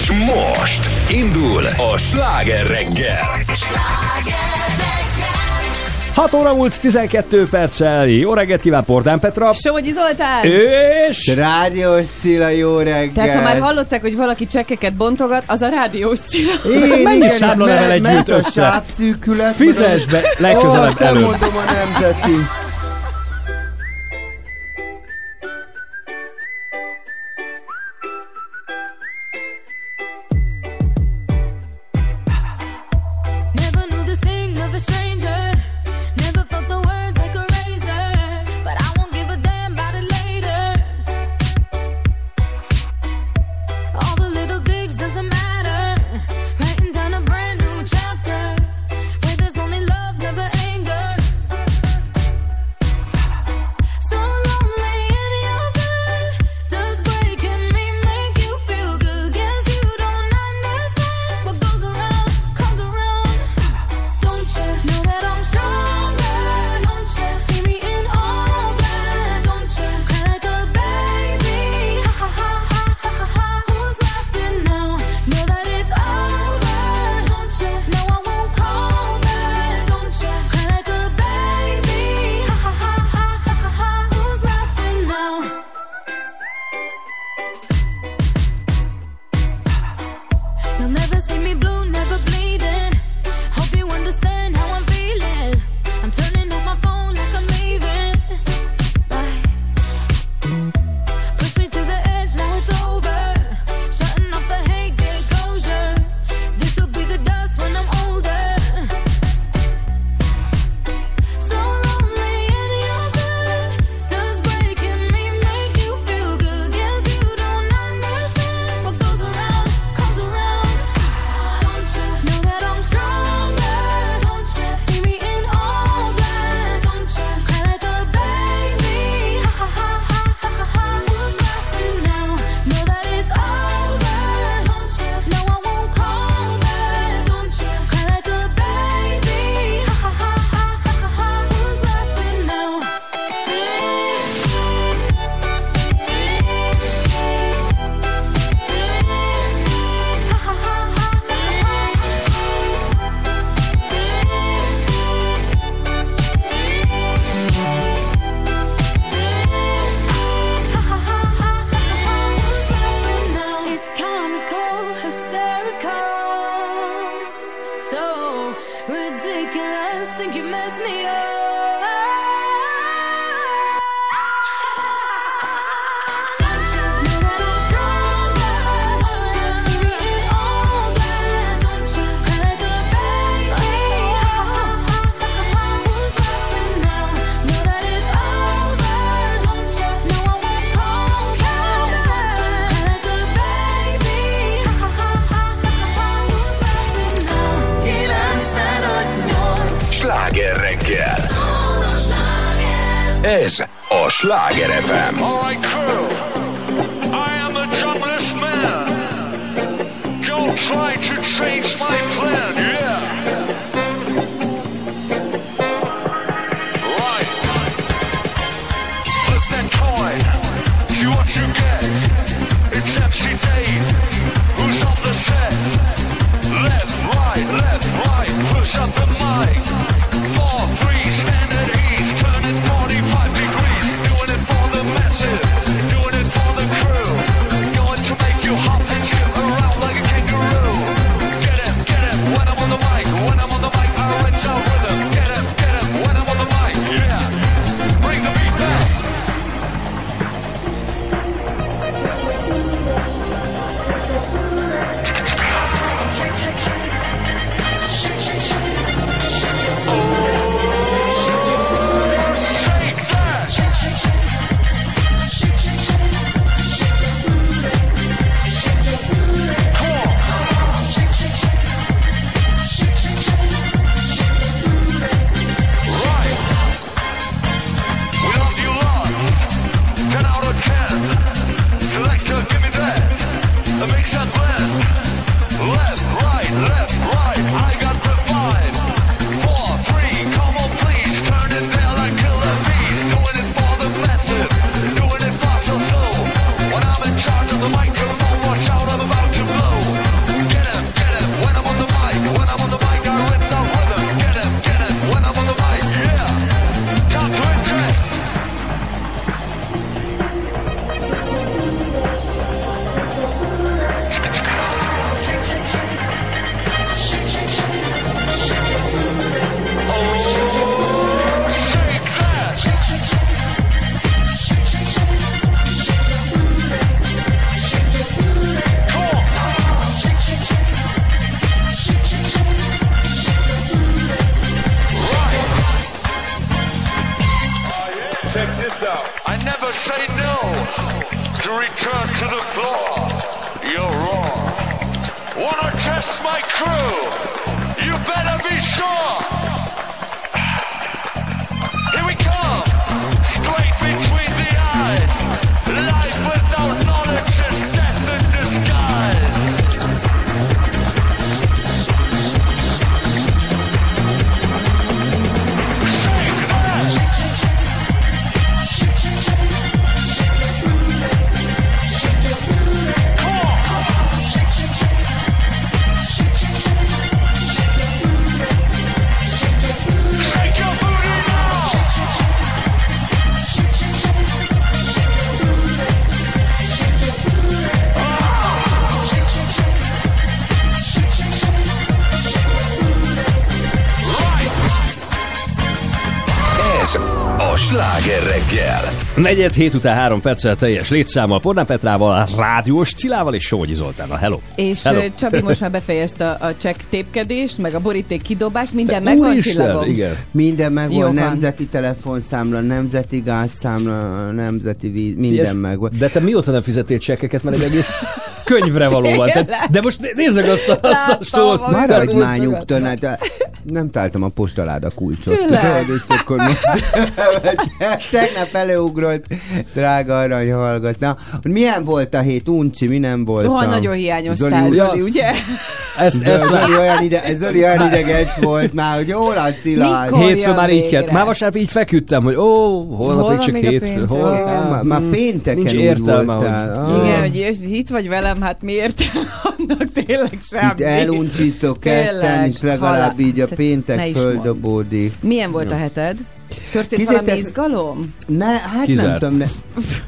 És most indul a sláger reggel. 6 óra múlt 12 perccel. Jó reggelt kíván Pordán Petra. Somogyi Zoltán. És... Rádiós Cilla, jó reggelt. Tehát ha már hallották, hogy valaki csekeket bontogat, az a rádiós Cilla. Én Mennyi számla együtt össze? Fizes be legközelebb oh, előtt. mondom a nemzeti. Negyed hét után három perccel teljes létszámmal, Pornán Petrával, Rádiós Cilával és Sógyi Zoltánnal. Hello! És Hello. Csabi most már befejezte a, a csekk tépkedést, meg a boríték kidobást, minden megvan Úristen, csillagom. igen. Minden megvan, nemzeti telefonszámla, nemzeti gázszámla, nemzeti víz, minden Ez- megvan. De te mióta nem fizettél csekkeket, mert egy egész könyvre való van. De most nézzük azt a, azt a amit Maradj már megadtam. Nem találtam a postaláda kulcsot. Tudod, és akkor most tegnap előugrott, drága arany hallgat. Na, milyen volt a hét? Uncsi, mi nem volt? Rohan nagyon hiányoztál, Zoli, Zoli, ugye? Ezt, Zoli, ezt Zoli, olyan ide, Zoli olyan ideges volt már, hogy Cilla? Mikor? Hétfőn már így kellett. Már vasárnap így feküdtem, hogy ó, holnap csak hétfő. Ó, Már, már pénteken Nincs értelme, hogy- Ah. Igen, hogy itt vagy velem, hát miért? Annak tényleg semmi. Itt eluncsiztok ketten, és legalább halál. így a péntek földobódik. Milyen volt a heted? Történt Kizétek- valami izgalom? Ne, hát nem Kizárt. tudom, ne.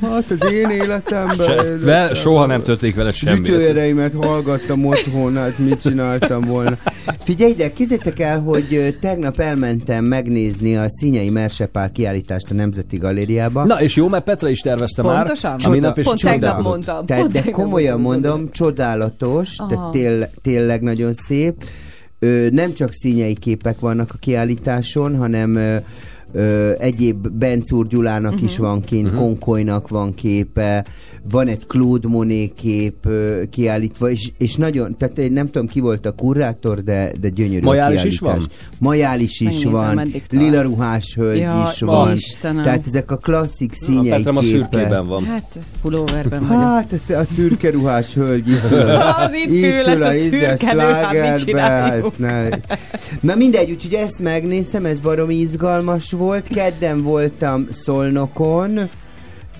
Hát az én életemben. Vel, soha nem történik vele semmi. Ütőereimet hallgattam otthon, hát mit csináltam volna. Figyelj ide, kizétek el, hogy tegnap elmentem megnézni a Színyei Mersepál kiállítást a Nemzeti Galériába. Na, és jó, mert Petra is tervezte Pontosan? már. A minap és Pont tegnap mondtam. Tehát, Pont de komolyan mondtam, mondom, csodálatos, Aha. tehát tél, tényleg nagyon szép. Ö, nem csak színyei képek vannak a kiállításon, hanem ö, ö, egyéb Bencúr Gyulának Mhm. is van kint, uh-huh. Konkolynak van képe, van egy Claude Monet kép ö, kiállítva, és, és nagyon, tehát én nem tudom ki volt a kurátor, de, de gyönyörű Majális a is van? Majális is Megnézem, van, lila ruhás hölgy Ja, is van. Istenem. Tehát ezek a klasszik A Petra a képek. szürkében van. Hát, pulóverben vagyok. Hát, ez a szürke ruhás hölgy itt ül. Az itt ül, ez a íze szürke hát. Na mindegy, úgyhogy ezt megnéztem, ez barom izgalmas volt. Kedden voltam Szolnokon.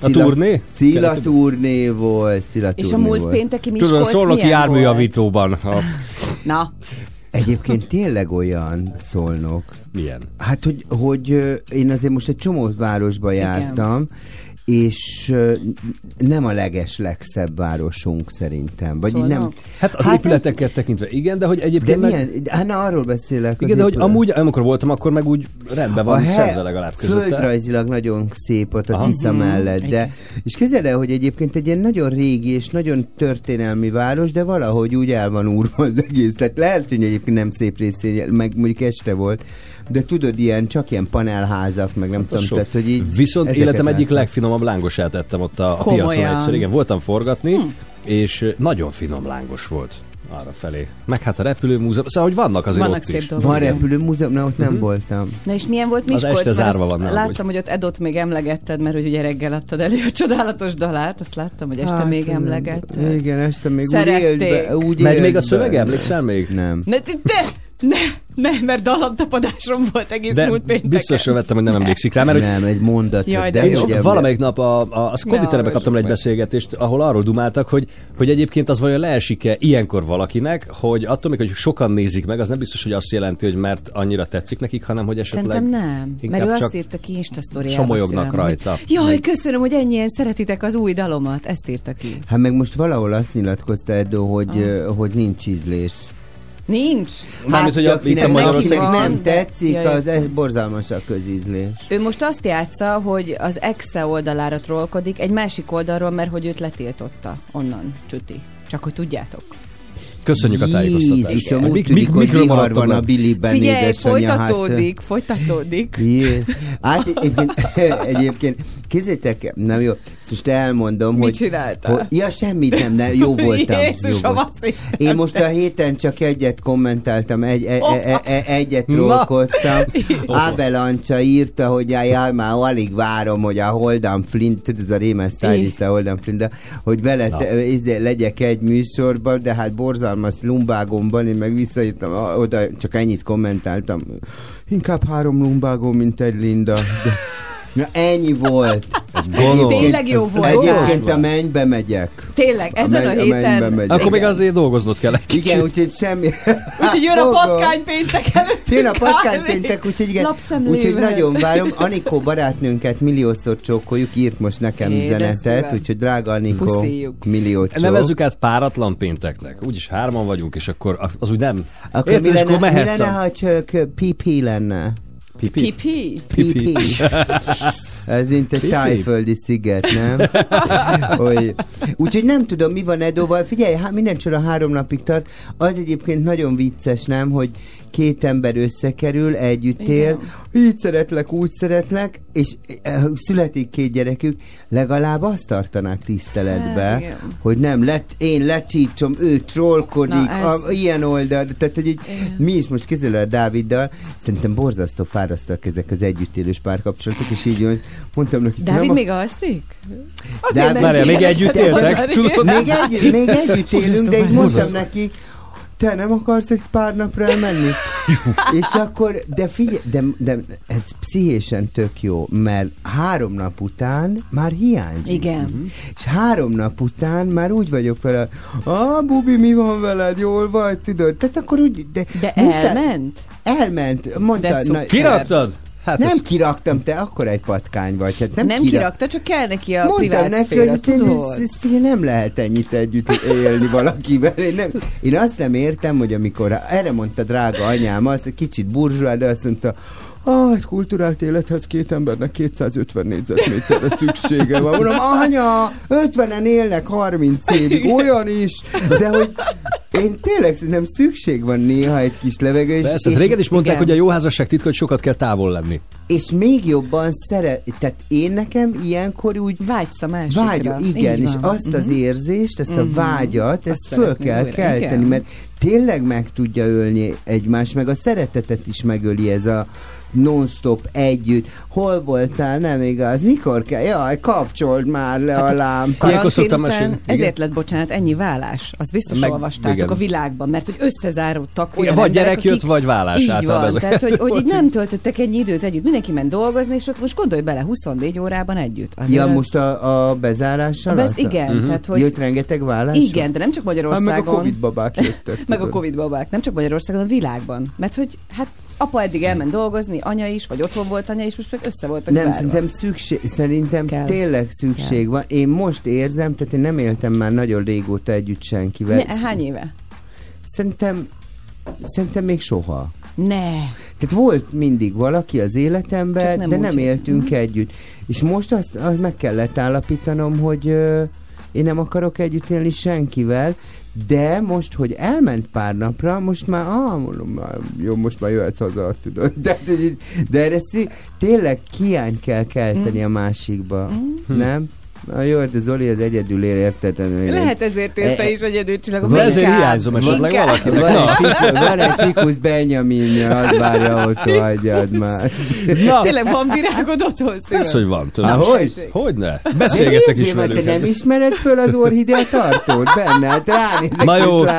A turné? Cilla turné volt. Cilla És a turné múlt volt. pénteki Miskolc Tudod, volt? járműjavítóban. A... Na, Egyébként tényleg olyan Szolnok. Milyen? Hát, hogy, hogy én azért most egy csomó városba jártam, és nem a leges legszebb városunk szerintem. Vagy így nem. Hát az Hát épületeket tekintve igen, de hogy De egyébként meg... milyen? Hát na, arról beszélek. Igen, de hogy amúgy, amikor voltam, akkor meg úgy rendben van, he- szedve legalább közötte. Földrajzilag nagyon szép ott a Aha. Tisza mellett, de Igen. és képzeld el, hogy egyébként egy ilyen nagyon régi és nagyon történelmi város, de valahogy úgy el van úrva az egész. Tehát lehet, hogy egyébként nem szép részén, meg mondjuk este volt, de tudod, ilyen, csak ilyen panelházak, meg nem tudom, Sok. tehát, hogy így Viszont életem egyik láttam. legfinomabb lángosát ettem ott a, a Komolyan. piacon egyszer. Igen, voltam forgatni, és ö, nagyon finom lángos volt arra felé. Meg hát a repülőmúzeum, szóval hogy vannak azért Vannak ott szép is. dolgok. Van repülőmúzeum, na ott nem voltam. Na és milyen volt Az Miskolc? este Mert zárva van, Láttam, hogy- hogy ott Edot még emlegetted, mert hogy ugye reggel adtad elő a csodálatos dalát, azt láttam, hogy este még nem. emlegetted. Igen, este még úgy Szerették. élt be. Úgy élt még a szöveg, emlékszel még? Nem. Ne, te, te, ne, ne, mert dalamtapadásom volt egész De múlt pénteken. biztosra vettem, hogy nem emlékszik rá, mert hogy Nem, egy mondat. Jaj, de Én ugye- valamelyik nap a, a, a hallgassuk kaptam egy beszélgetést, ahol arról dumáltak, hogy, hogy egyébként az vajon leesik-e ilyenkor valakinek, hogy attól még, hogy sokan nézik meg, az nem biztos, hogy azt jelenti, hogy mert annyira tetszik nekik, hanem hogy esetleg Szerintem nem, mert ő csak azt írta ki Insta sztoriába somolyognak szívem, rajta. Hogy, Jaj, köszönöm, hogy ennyien szeretitek az új dalomat. Ezt írta ki. Hát meg most valahol azt nyilatkozta Edo, hogy, ah. hogy nincs ízlés. Nincs. Mármint, hogy a- akinek, itt a Magyarország- nem tetszik, de- az ez borzalmas a közízlés. Ő most azt játsza, hogy az exe oldalára trollkodik, egy másik oldalról, mert hogy őt letiltotta onnan, Csuti. Csak hogy tudjátok. Köszönjük a tájékoztatást. Jézusom, Mik- mik- mikről vihar van a Billyben, Figyelj, édesanyja, hát, folytatódik, folytatódik. Jé. Hát egyébként, egyébként kézzétek, nem jó, ezt most elmondom, Mit hogy... csináltál? Hogy, ja, semmit nem, nem, jó voltam. Jézusom, jó volt. Én most a héten csak egyet kommentáltam, egy, e, e, e, egyet Na. trollkodtam. Ábel Ancsa írta, hogy jaj, jaj, már alig várom, hogy a Holdan Flint, tudod, ez a Rémen Stylist, a Holdan Flint, de, hogy vele izé, legyek egy műsorban, de hát borzalmas lumbágomban, én meg visszaírtam, oda csak ennyit kommentáltam. Inkább három lumbágom, mint egy Linda. De, na ennyi volt. Ez gonosz. Tényleg jó volt. Egyébként a mennybe megyek. Tényleg, ezen a, menny- mennybe héten... megyek. Akkor még azért dolgoznod kell egy Igen, úgyhogy semmi... Úgyhogy jön a patkány péntek előtt. Jön a patkánypéntek, úgyhogy igen, úgyhogy nagyon várom. Anikó barátnőnket milliószor csókoljuk, írt most nekem Édes üzenetet, úgyhogy drága Anikó, millió csók. Nevezzük át páratlan pénteknek. Úgyis hárman vagyunk, és akkor az úgy nem. Akkor Érted, mi lenne, mi lenne, a... ha csak PP lenne? Pipi? Pipi. PP. Ez mint egy tájföldi sziget, nem? Hogy... Úgyhogy nem tudom, mi van Edóval. Figyelj, hát minden csora három napig tart. Az egyébként nagyon vicces, nem, hogy két ember összekerül, együtt él, így szeretlek, úgy szeretlek, és eh, születik két gyerekük, legalább azt tartanák tiszteletbe, Hát, igen. hogy nem, let, én letítom, ő trollkodik, Na, ez- a, ilyen oldal, tehát hogy így, mi is most kézzel a Dáviddal, szerintem borzasztó fárasztak ezek az együttélős párkapcsolatok, és így mondtam neki, Dávid nem még alszik? Dávid- mert még együtt éltek? Tudod? még, még együtt élünk, de így mondtam neki, te nem akarsz egy pár napra elmenni? és akkor, de figyelj, de, de ez pszichésen tök jó, mert három nap után már hiányzik. Igen. És három nap után már úgy vagyok vele, ah, Bubi, mi van veled, jól vagy, tudod? Tehát akkor úgy, de, De muszáj- elment? Elment, mondta. De cukker. Kiraktad? Hát nem ez- kiraktam, te akkor egy patkány vagy. Hát nem, Nem, kirak- kirakta, csak kell neki a Mondtam privát neki, szféra, hogy tudod? ez, ez, figyelj, nem lehet ennyit együtt élni valakivel. Én, nem, én azt nem értem, hogy amikor erre mondta drága anyám, az kicsit burzsúá, de azt mondta, Ah, egy kulturált élethez két embernek 250 négyzetméterre szüksége van. Mondom, anya, 50-en élnek 30 évig, olyan is, de hogy én tényleg szerintem szükség van néha egy kis levegő. és- Persze, és- régen is mondták, igen. hogy a jó házasság titka, hogy sokat kell távol lenni. és még jobban szeret, tehát én nekem ilyenkor úgy Vágysz a másikra. Vágy, igen, és. Mhm. azt az érzést, ezt a vágyat, ezt föl szeretnéd kell újra, kelteni, igen. mert tényleg meg tudja ölni egymást, meg a szeretetet is megöli ez a non-stop együtt. Hol voltál? Nem igaz. Mikor kell? Jaj, kapcsold már le a lámpát. Ilyenkor szoktam mesélni. Ezért lett, bocsánat, ennyi vállás. Azt biztos Meg- olvastátok igen. a világban, mert hogy összezáródtak olyan vagy emberek, gyerek jött, akik- vagy vállás Így általában van, ez a tehát hogy, hogy így nem töltöttek ennyi időt együtt. Mindenki ment dolgozni, és ott most gondolj bele, 24 órában együtt. Azért Ja, az- most a, a bezárással? Besz, igen, Mhm. tehát hogy... Jött rengeteg vállás? Igen, de nem csak Hát meg a Magyarországon. Covid babák jöttek. meg a. Covid babák. Nem csak Magyarországon, a világban. Mert hogy hát apa eddig elment dolgozni, anya is, vagy otthon volt anya is, most meg össze voltak Nem, zárva. szerintem szükség, szerintem Kell. tényleg szükség van. Én most érzem, tehát én nem éltem már nagyon régóta együtt senkivel. Ne, hány éve? Szerintem, szerintem még soha. Ne. Tehát volt mindig valaki az Csak életemben, nem de úgy, nem éltünk együtt. És most azt, azt meg kellett állapítanom, hogy ö, én nem akarok együtt élni senkivel, de most, hogy elment pár napra, most már, ah, jó, most már jöhetsz haza, azt tudod. De, de, de erre szí, tényleg kiány kell kelteni Mm. a másikba, nem? Na jó, de Zoli az egyedül él, érted? Lehet ezért érsz te is egyedül csillagom. De ezért hiányzom esetleg valakinek. Van egy, fikus, van egy fikus Benjaminja, az várja ott, hagyjad már. na, Tényleg van virágod otthon szívem. persze, hogy van. Tudom. Hogy? Hogyne? Beszélgetek is velük. Te nem ismered föl az orhidea tartót benne? Hát ránézek. Na jó, és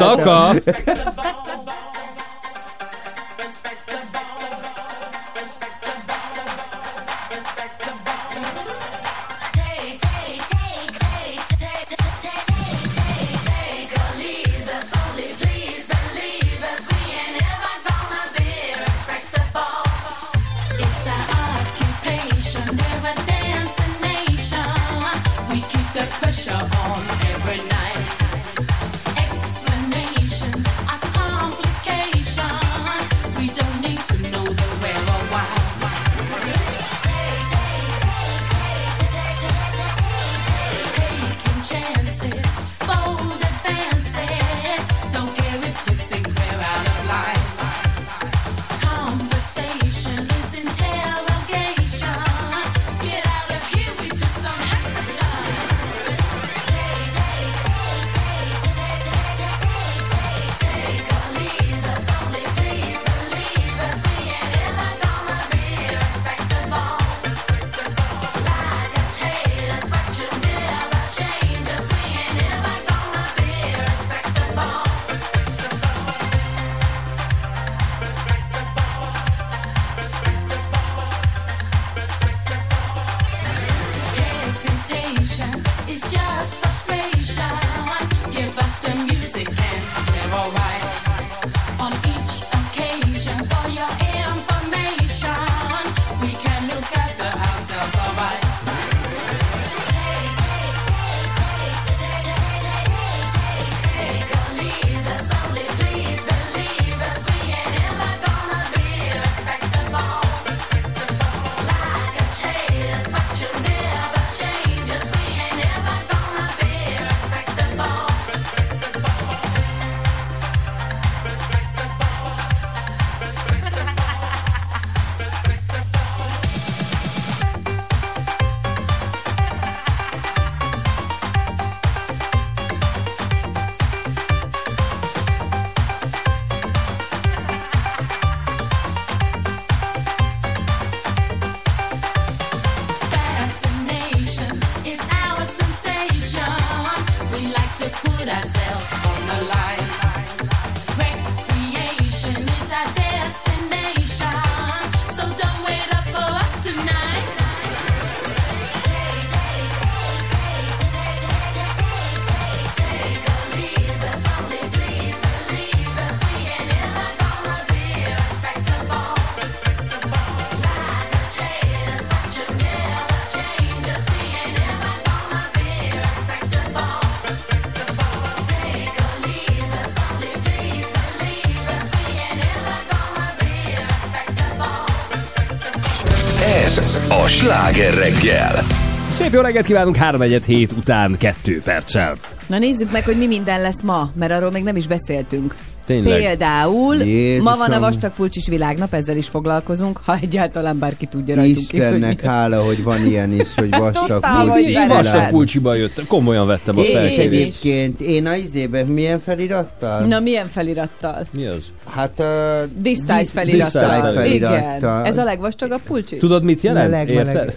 reggel. Szép jó reggelt kívánunk, 3 hét után 2 perccel. Na nézzük meg, hogy mi minden lesz ma, mert arról még nem is beszéltünk. Tényleg. Például Jézusom. ma van a vastagpulcsis világnap, ezzel is foglalkozunk, ha egyáltalán bárki tudja rajtunk Istennek kívül. hála, hogy van ilyen is, hogy vastag Tudtam, pulcsi hogy Én Veled. vastag pulcsiba jöttem, komolyan vettem a felkérést. egyébként, én a izében milyen felirattal? Na milyen felirattal? Mi az? Hát a... Disztájt disz- felirattal. felirattal. Igen. Ez a legvastagabb pulcsi? Tudod, mit jelent? Meleg, Érted?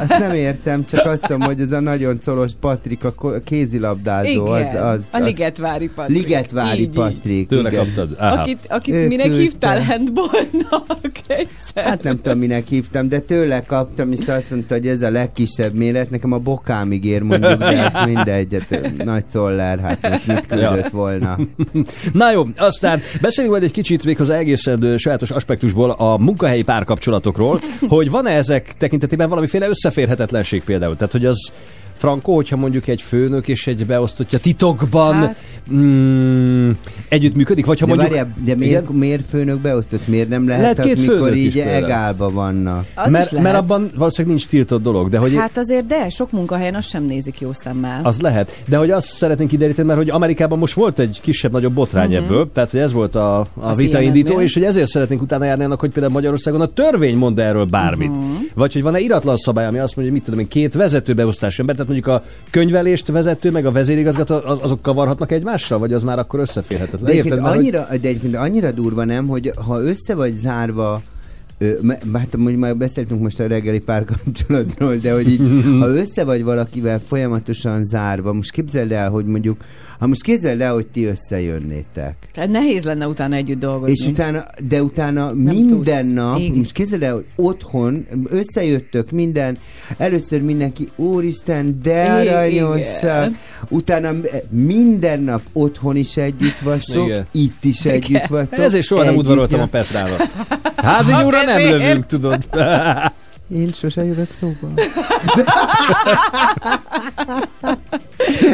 Azt nem értem, csak azt tudom, hogy ez a nagyon colos Patrik, a kézilabdázó, Igen, az, az, a az Ligetvári Patrik. Ligetvári Így, így. Patrik. Tőle kaptad? Aha. Akit, akit minek küldte. hívtál handballnak egyszer. Hát nem tudom, minek hívtam, de tőle kaptam, és azt mondta, hogy ez a legkisebb méret, nekem a bokámig ér mondjuk, de hát mindegy, hát nagy szoller, hát most mit küldött Ja. volna. Na jó, aztán beszéljünk majd egy kicsit még az egészen sajátos aspektusból a munkahelyi párkapcsolatokról, hogy van-e ezek tekintetében valamiféle összeférhetetlenség például? Tehát, hogy az Franco, hogyha mondjuk egy főnök és egy beosztottja titokban hát, Hát. mm, együtt működik, vagy ha De, mondjuk... várjál, de miért, miért főnök beosztott? Miért nem lehet, Lehet két mikor főnök is így egálba vannak? Az mert, is lehet. mert abban valószínűleg nincs tiltott dolog, de hogy Hát azért de, sok munkahelyen azt sem nézik jó szemmel. Az lehet, de hogy azt szeretnénk kideríteni, mert hogy Amerikában most volt egy kisebb-nagyobb botrány uh-huh. ebből, tehát hogy ez volt a, a A vitaindító, CNN-nél. és hogy ezért szeretnénk utána járni annak, hogy például Magyarországon a törvény mond erről bármit. Uh-huh. Vagy hogy van-e iratlan szabály, ami azt mondja, hogy mit tudom én, két vezető beosztású ember, tehát mondjuk a könyvelést vezető, meg a vezérigazgató, az, azok kavarhatnak egymással, vagy az már akkor összeférhetetlen. De Érted, mert, hogy- annyira, de egyébként annyira durva nem, hogy ha össze vagy zárva hát mondjuk már beszéltünk most a reggeli párkapcsolatról, de hogy így, ha össze vagy valakivel folyamatosan zárva, most képzeld el, hogy mondjuk, ha most képzeld el, hogy ti összejönnétek. Tehát nehéz lenne utána együtt dolgozni. És utána, de utána minden tudsz. nap, Igen. most képzeld el, hogy otthon összejöttök minden, először mindenki, úristen, de aranyosak, utána minden nap otthon is együtt vagytok, itt is együtt vagytok. Ezért soha nem udvaroltam a Petrára. Házi nyúlra nem lövünk, tudod. Én sose jövök szóba.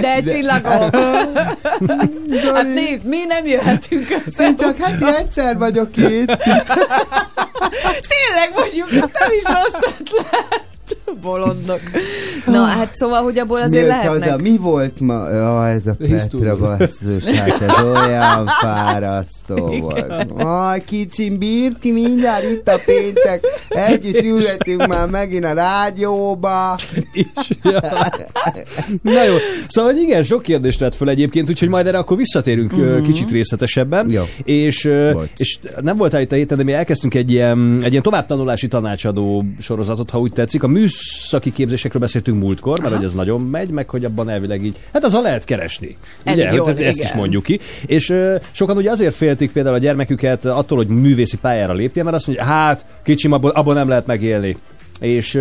De csillagok! hát nézd, mi nem jöhetünk össze. Én csak heti egyszer vagyok itt. Tényleg mondjuk, nem is rossz ötlet. Bolondok. Na, hát szóval, hogy abból azért lehetnek. haza? Mi volt ma? Ja, ez a. Petra basszus, hát ez olyan fárasztó volt. Aj, kicsim, bírt ki mindjárt itt a péntek. Együtt ülhetünk már megint a rádióba. is. Ja. Na jó, szóval igen, sok kérdést vett föl egyébként, úgyhogy majd erre akkor visszatérünk mm-hmm. kicsit részletesebben. Jó. És, Bocs. és nem voltál itt a héten, de mi elkezdtünk egy ilyen, egy ilyen továbbtanulási tanácsadó sorozatot, ha úgy tetszik. A műszaki képzésekről beszéltünk múltkor, mert hogy ez nagyon megy, meg hogy abban elvileg így, hát azzal lehet keresni. Elég Ugye? jól, Tehát ezt is mondjuk ki. És ö, sokan ugye azért féltik például a gyermeküket attól, hogy művészi pályára lépjen, mert azt mondja, hát kicsim, abból, abból nem lehet megélni. És,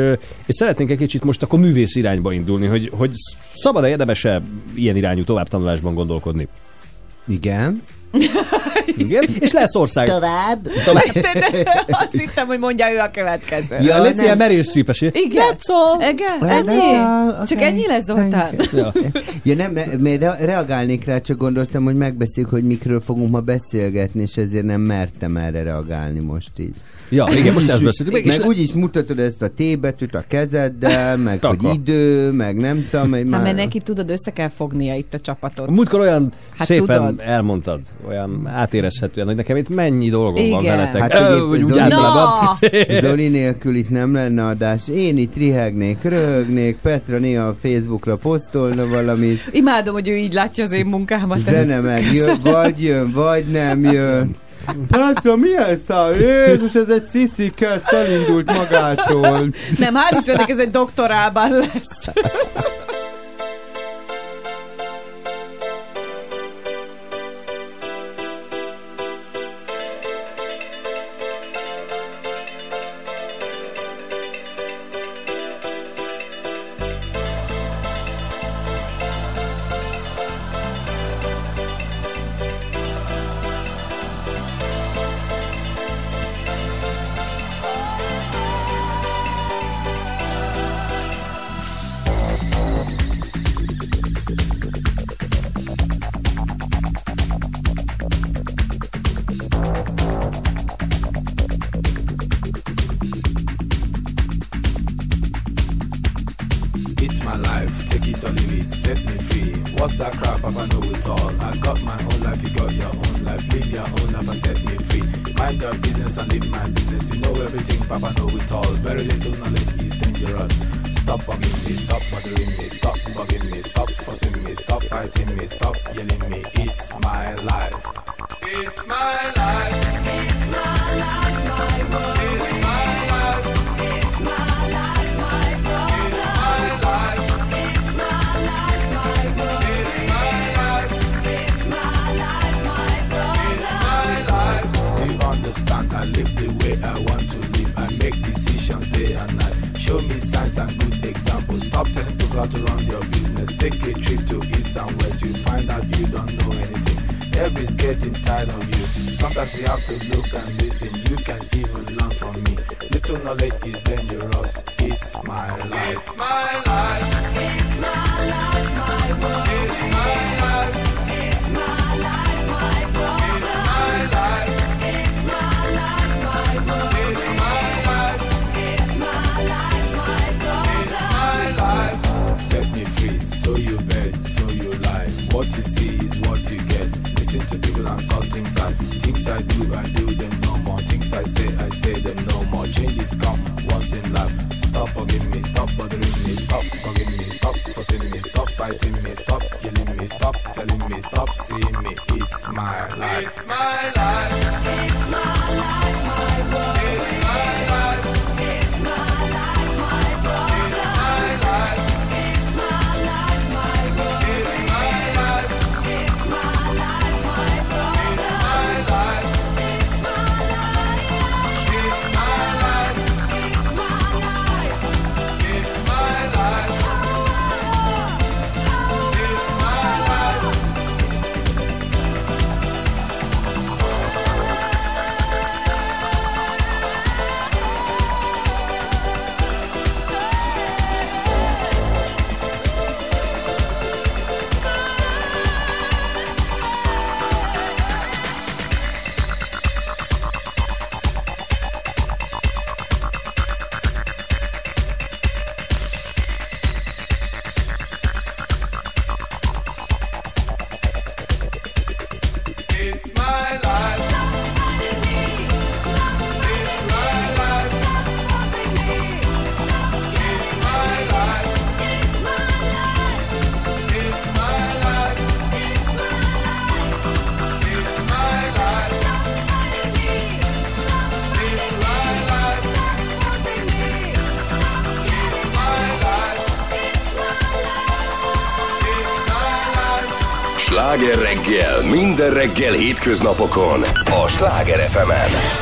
és szeretnénk egy kicsit most akkor művész irányba indulni, hogy, hogy szabad-e érdemese ilyen irányú továbbtanulásban gondolkodni. Igen. Igen? És lesz ország. Tovább. Azt hittem, hogy mondja ő a következő. Ja, Légy ilyen merész cípes. Igen. That's all. Igen? Well, Ennyi? that's all. Csak Okay. ennyi lesz, Zoltán? Ja. Ja nem, ne, mert re- reagálnék rá, csak gondoltam, hogy megbeszéljük, hogy mikről fogunk ma beszélgetni, és ezért nem mertem erre reagálni most így. Ja, igen, most ezt beszéltük. Meg, és Meg úgyis mutatod ezt a T betűt a kezeddel, meg Taka. hogy idő, meg nem tudom, hogy Hát már... mert neki tudod, össze kell fognia itt a csapatot. A múltkor olyan Hát szépen tudod. elmondtad, olyan átérezhetően, hogy nekem itt mennyi dolgom van Igen. veletek. Hát egyéb- úgy Zoli- általában. Na! Zoli nélkül itt nem lenne adás. Én itt rihegnék, röhögnék, Petra néha a Facebookra posztolna valamit, Imádom, hogy ő így látja az én munkámat. zene meg jön, vagy jön, vagy nem jön. Petra, milyen szám? Jézus, ez egy sziszikkel elindult magától. Nem, hál' Istennek ez egy doktorálban lesz. Take a trip to east and west, you find out you don't know anything. Every's getting tired of you. Sometimes you have to look and listen. You can even learn from me. Little knowledge is dangerous. It's my life. It's my life. It's my life, my world. It's my life. things I do, I do them no more. Things I say, I say them no more. Changes come once in life. Stop forgive me, stop bothering me, stop forgive me, stop forcing me, stop fighting me, stop yelling me, stop telling me, stop seeing me. It's my life. It's my life. Minden reggel hétköznapokon a Sláger fm -en.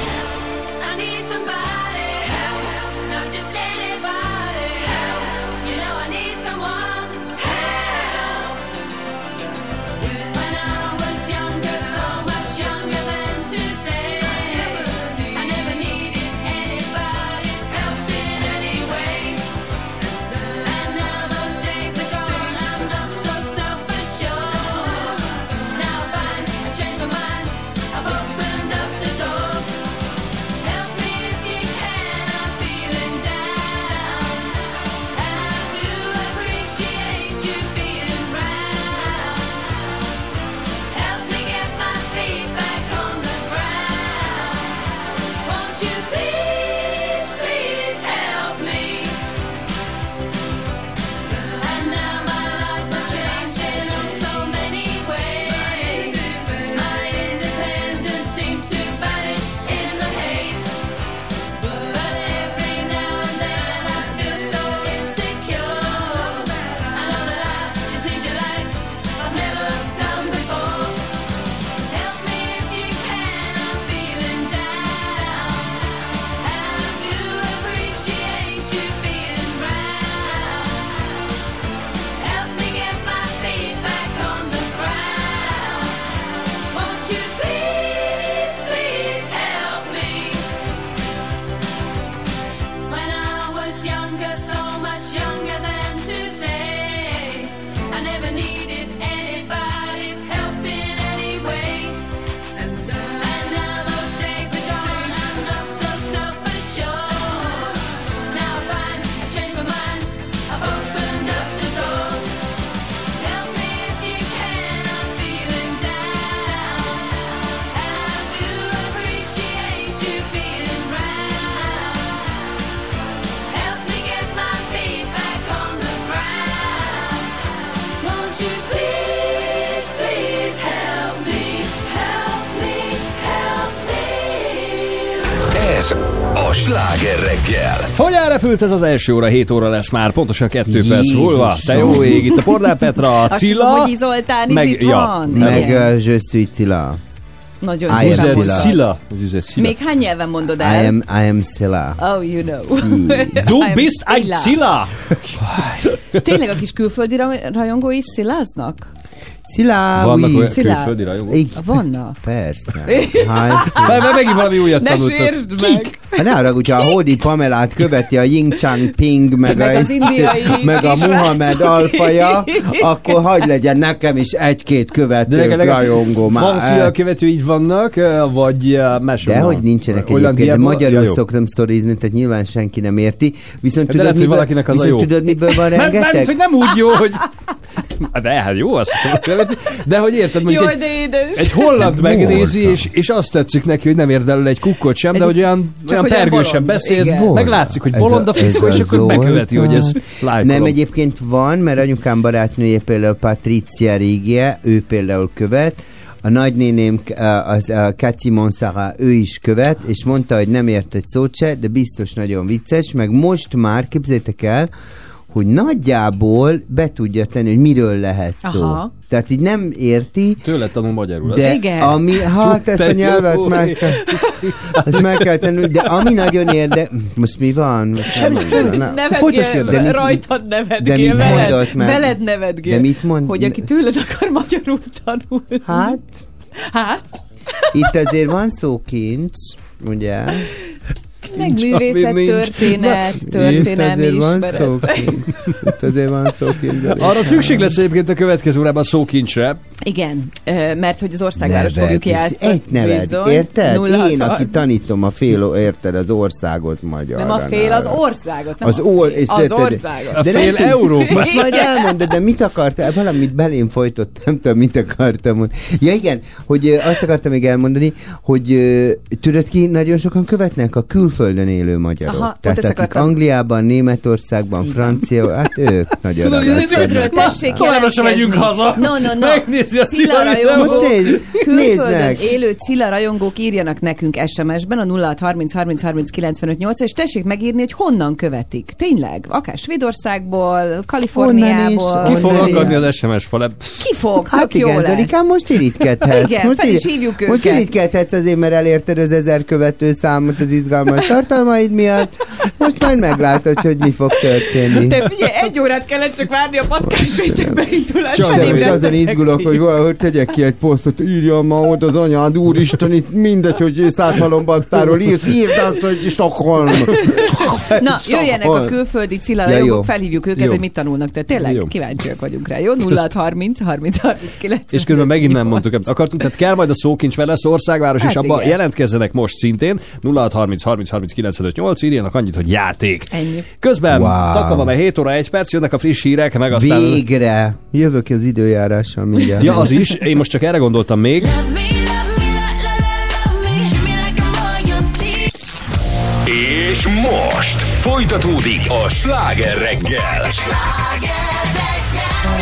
Sláger reggel. Hogy elrepült ez az első óra, 7 óra lesz már, pontosan 2 perc Jézusom. múlva. Te jó ég, itt a Pordán Petra, Azt Cilla. hogy Zoltán is meg- itt ja, van. Meg uh, Je suis Cilla. Nagyon I am. Még hány nyelven mondod I el? am, I am Cilla. Oh, you know. Du I bist ein. Szila. Tényleg a kis külföldi ra- rajongói sziláznak? Szilá, Vannak olyan Szilárd. külföldi rajongók. Igen, Vannak. Persze. Mert mert megint valami újat Ne tanultam. sérsd meg! Hát ne arra, hogyha a Hódi Pamelát követi a Ying Chang Ping, meg, Meg a, az indiai meg a Muhammed alfaja, akkor hagyd legyen nekem is egy-két követő De legalább rajongó már. francia követőid vannak, eh, vagy eh, más De hogy nincsenek egyébként, magyarul szoktam sztorizni, tehát nyilván senki nem érti. Viszont tudod, miből, van Nem, nem, rengeteg? hogy nem úgy jó, hogy... De hát jó, azt követni. De hogy érted, mondjuk Jaj, egy, de édes! egy holland megnézi, és, és azt tetszik neki, hogy nem érdemel egy kukkot sem, de Egy- hogy olyan, olyan hogy pergősen beszélsz, meg látszik, hogy bolond a fickó, és akkor beköveti, hogy ez lájkolom. Nem, egyébként van, mert anyukám barátnője például Patricia Régie, ő például követ, a nagynéném, az a Kati Monsara, ő is követ, és mondta, hogy nem ért egy szót se, de biztos nagyon vicces, meg most már, képzétek el, hogy nagyjából be tudja tenni, hogy miről lehet szó. Aha. Tehát így nem érti, Tőle tanul magyarul. de Igen. ami, hát ezt a nyelvet meg kell, ezt meg kell tenni, de ami nagyon érde, most mi van? Semmi, semmi. Folytasd, kérdez. De mit- rajtad nevetgél, de mit veled, mondott már? veled nevetgél. De mit mond? Hogy aki tőled akar magyarul tanulni. Hát, Hát? Itt azért van szókincs, ugye? Meg művészet, nincs. történet, Itt történelmi ismeret. szókincs. Itt azért van szókincs. Arra szükség lesz egyébként a következő órában a szókincsre. Igen, mert hogy az országváros fogjuk játszani. Egy neved, Bizony. érted? Én, aki tanítom a fél, érted, az országot magyar. Nem a fél, az országot. Nem Az or- és az országot. A De fél. Európa. Most majd elmondod, de mit akartál? Valamit belém folytott, nem tudom, mit akartam mondani. Ja igen, hogy azt akartam még elmondani, hogy tudod ki, nagyon sokan követnek a külföldön élő magyarok. Aha, Tehát akik akartam. Angliában, Németországban, Francia, hát ők nagyon Tudod, külföldről tessék Továbbra sem jelentkezni. megyünk haza. No, no, no. Megnézi a Cilla rajongók, Most nézd, nézd külföldön meg. élő Cilla rajongók írjanak nekünk SMS-ben a 0630 30 30 95 8 és tessék megírni, hogy honnan követik. Tényleg, akár Svédországból, Kaliforniából. Ki fog akadni az SMS falep? Ki fog? Tök Hát jó igen, lesz. Zolikám, most irigykedhetsz. Igen, most fel is hívjuk Most őket. irigykedhetsz azért, mert elérted az ezer követő számot az izgalmas tartalmaid miatt. Most majd meglátod, hogy mi fog történni. Te figyelj, egy órát kellett csak várni a podcast beindulását. Csak Te most azon izgulok, hogy valahogy tegyek ki egy posztot, írjam ma oda az anyád, úristen, itt mindegy, hogy százhalombattáról írsz, írd azt, hogy Stockholm. Na, jöjjenek a külföldi jó. felhívjuk őket, Jó. hogy mit tanulnak. Tehát tényleg Jó. kíváncsiak vagyunk rá. Jó? 0 30 30 39. És közben megint nem mondtuk, akartunk, tehát kell majd a szókincs, mert lesz országváros, Hát és abba igen. jelentkezzenek most szintén. 0630 30 30 95 8, írjanak annyit, hogy játék. Ennyi. Közben Wow. wow. takava, mert 7 óra 1 perc, jönnek a friss hírek, meg aztán... Végre! Jövök az időjárással mindjárt. Ja, az is. Én most csak erre gondoltam még. És most folytatódik a sláger reggel.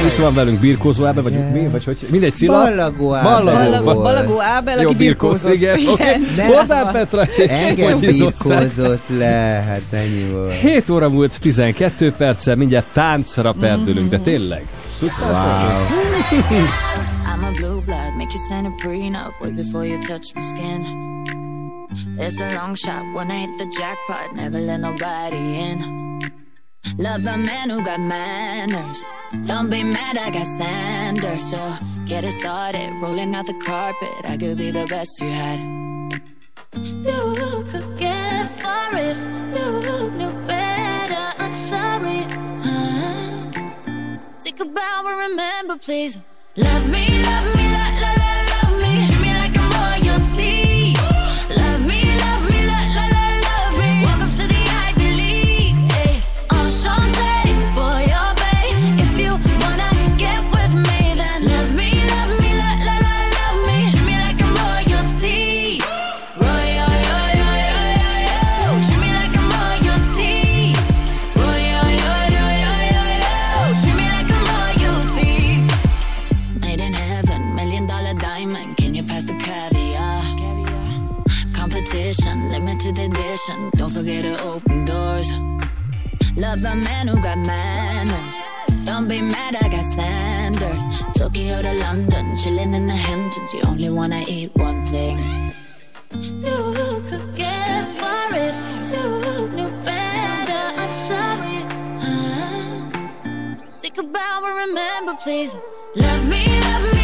Itt van velünk birkózó Ábe, vagy mi? Vagy hogy? Mindegy, Cilla. Ballagó Ábel Ballagó. Balagó Ábel, aki birkózott. Igen. Igen. Bordán Petra és birkózott le, hát ennyi volt. 7 óra múlt 12 perccel, mindjárt táncra perdülünk, de tényleg. Táncolni? I'm a blue blood, make you sign a prenup way before you touch my skin. It's a long shot when I hit the jackpot, never let nobody in. Love a man who got manners. Don't be mad, I got standards. So get it started, rolling out the carpet. I could be the best you had. You could get far if you knew better. I'm sorry. Uh, Take a bow and remember, please. Love me, love me, Get to open doors. Love a man who got manners. Don't be mad, I got Sanders. Tokyo to London, chillin' in the Hamptons. You only wanna eat one thing. You could get far if you knew better. I'm sorry. Uh, take a bow and remember, please. Love me, love me.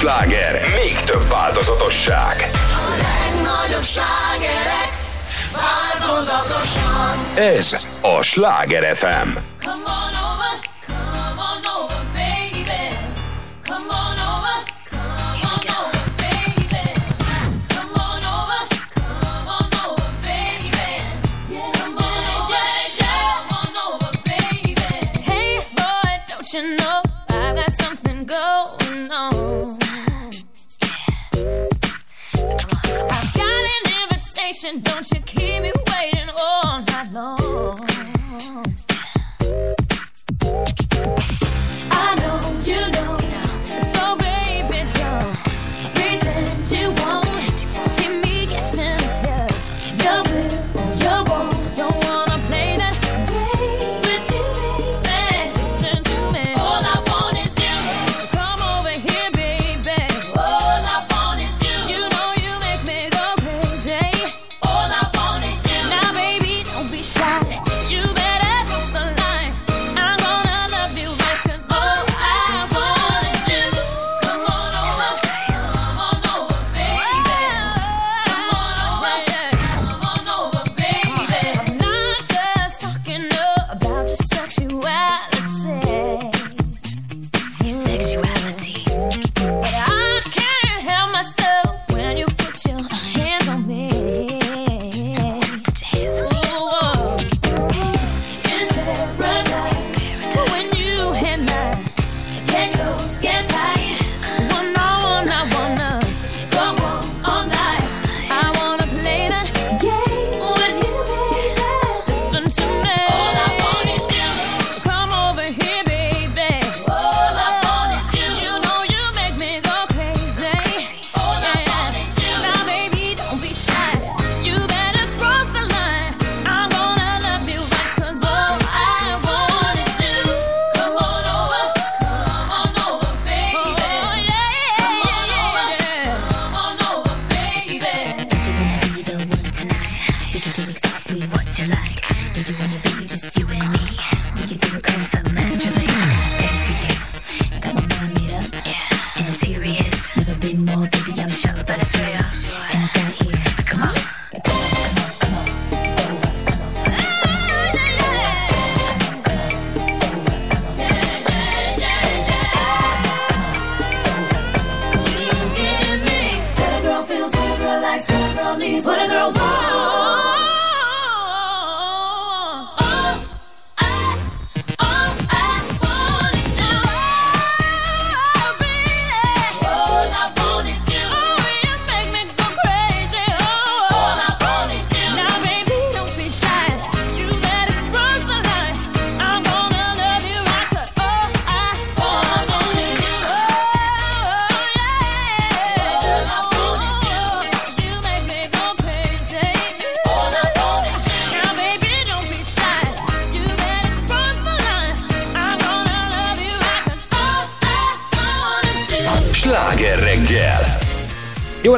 sláger, még több változatosság. A legnagyobb slágerek változatosan. Ez a Sláger FM.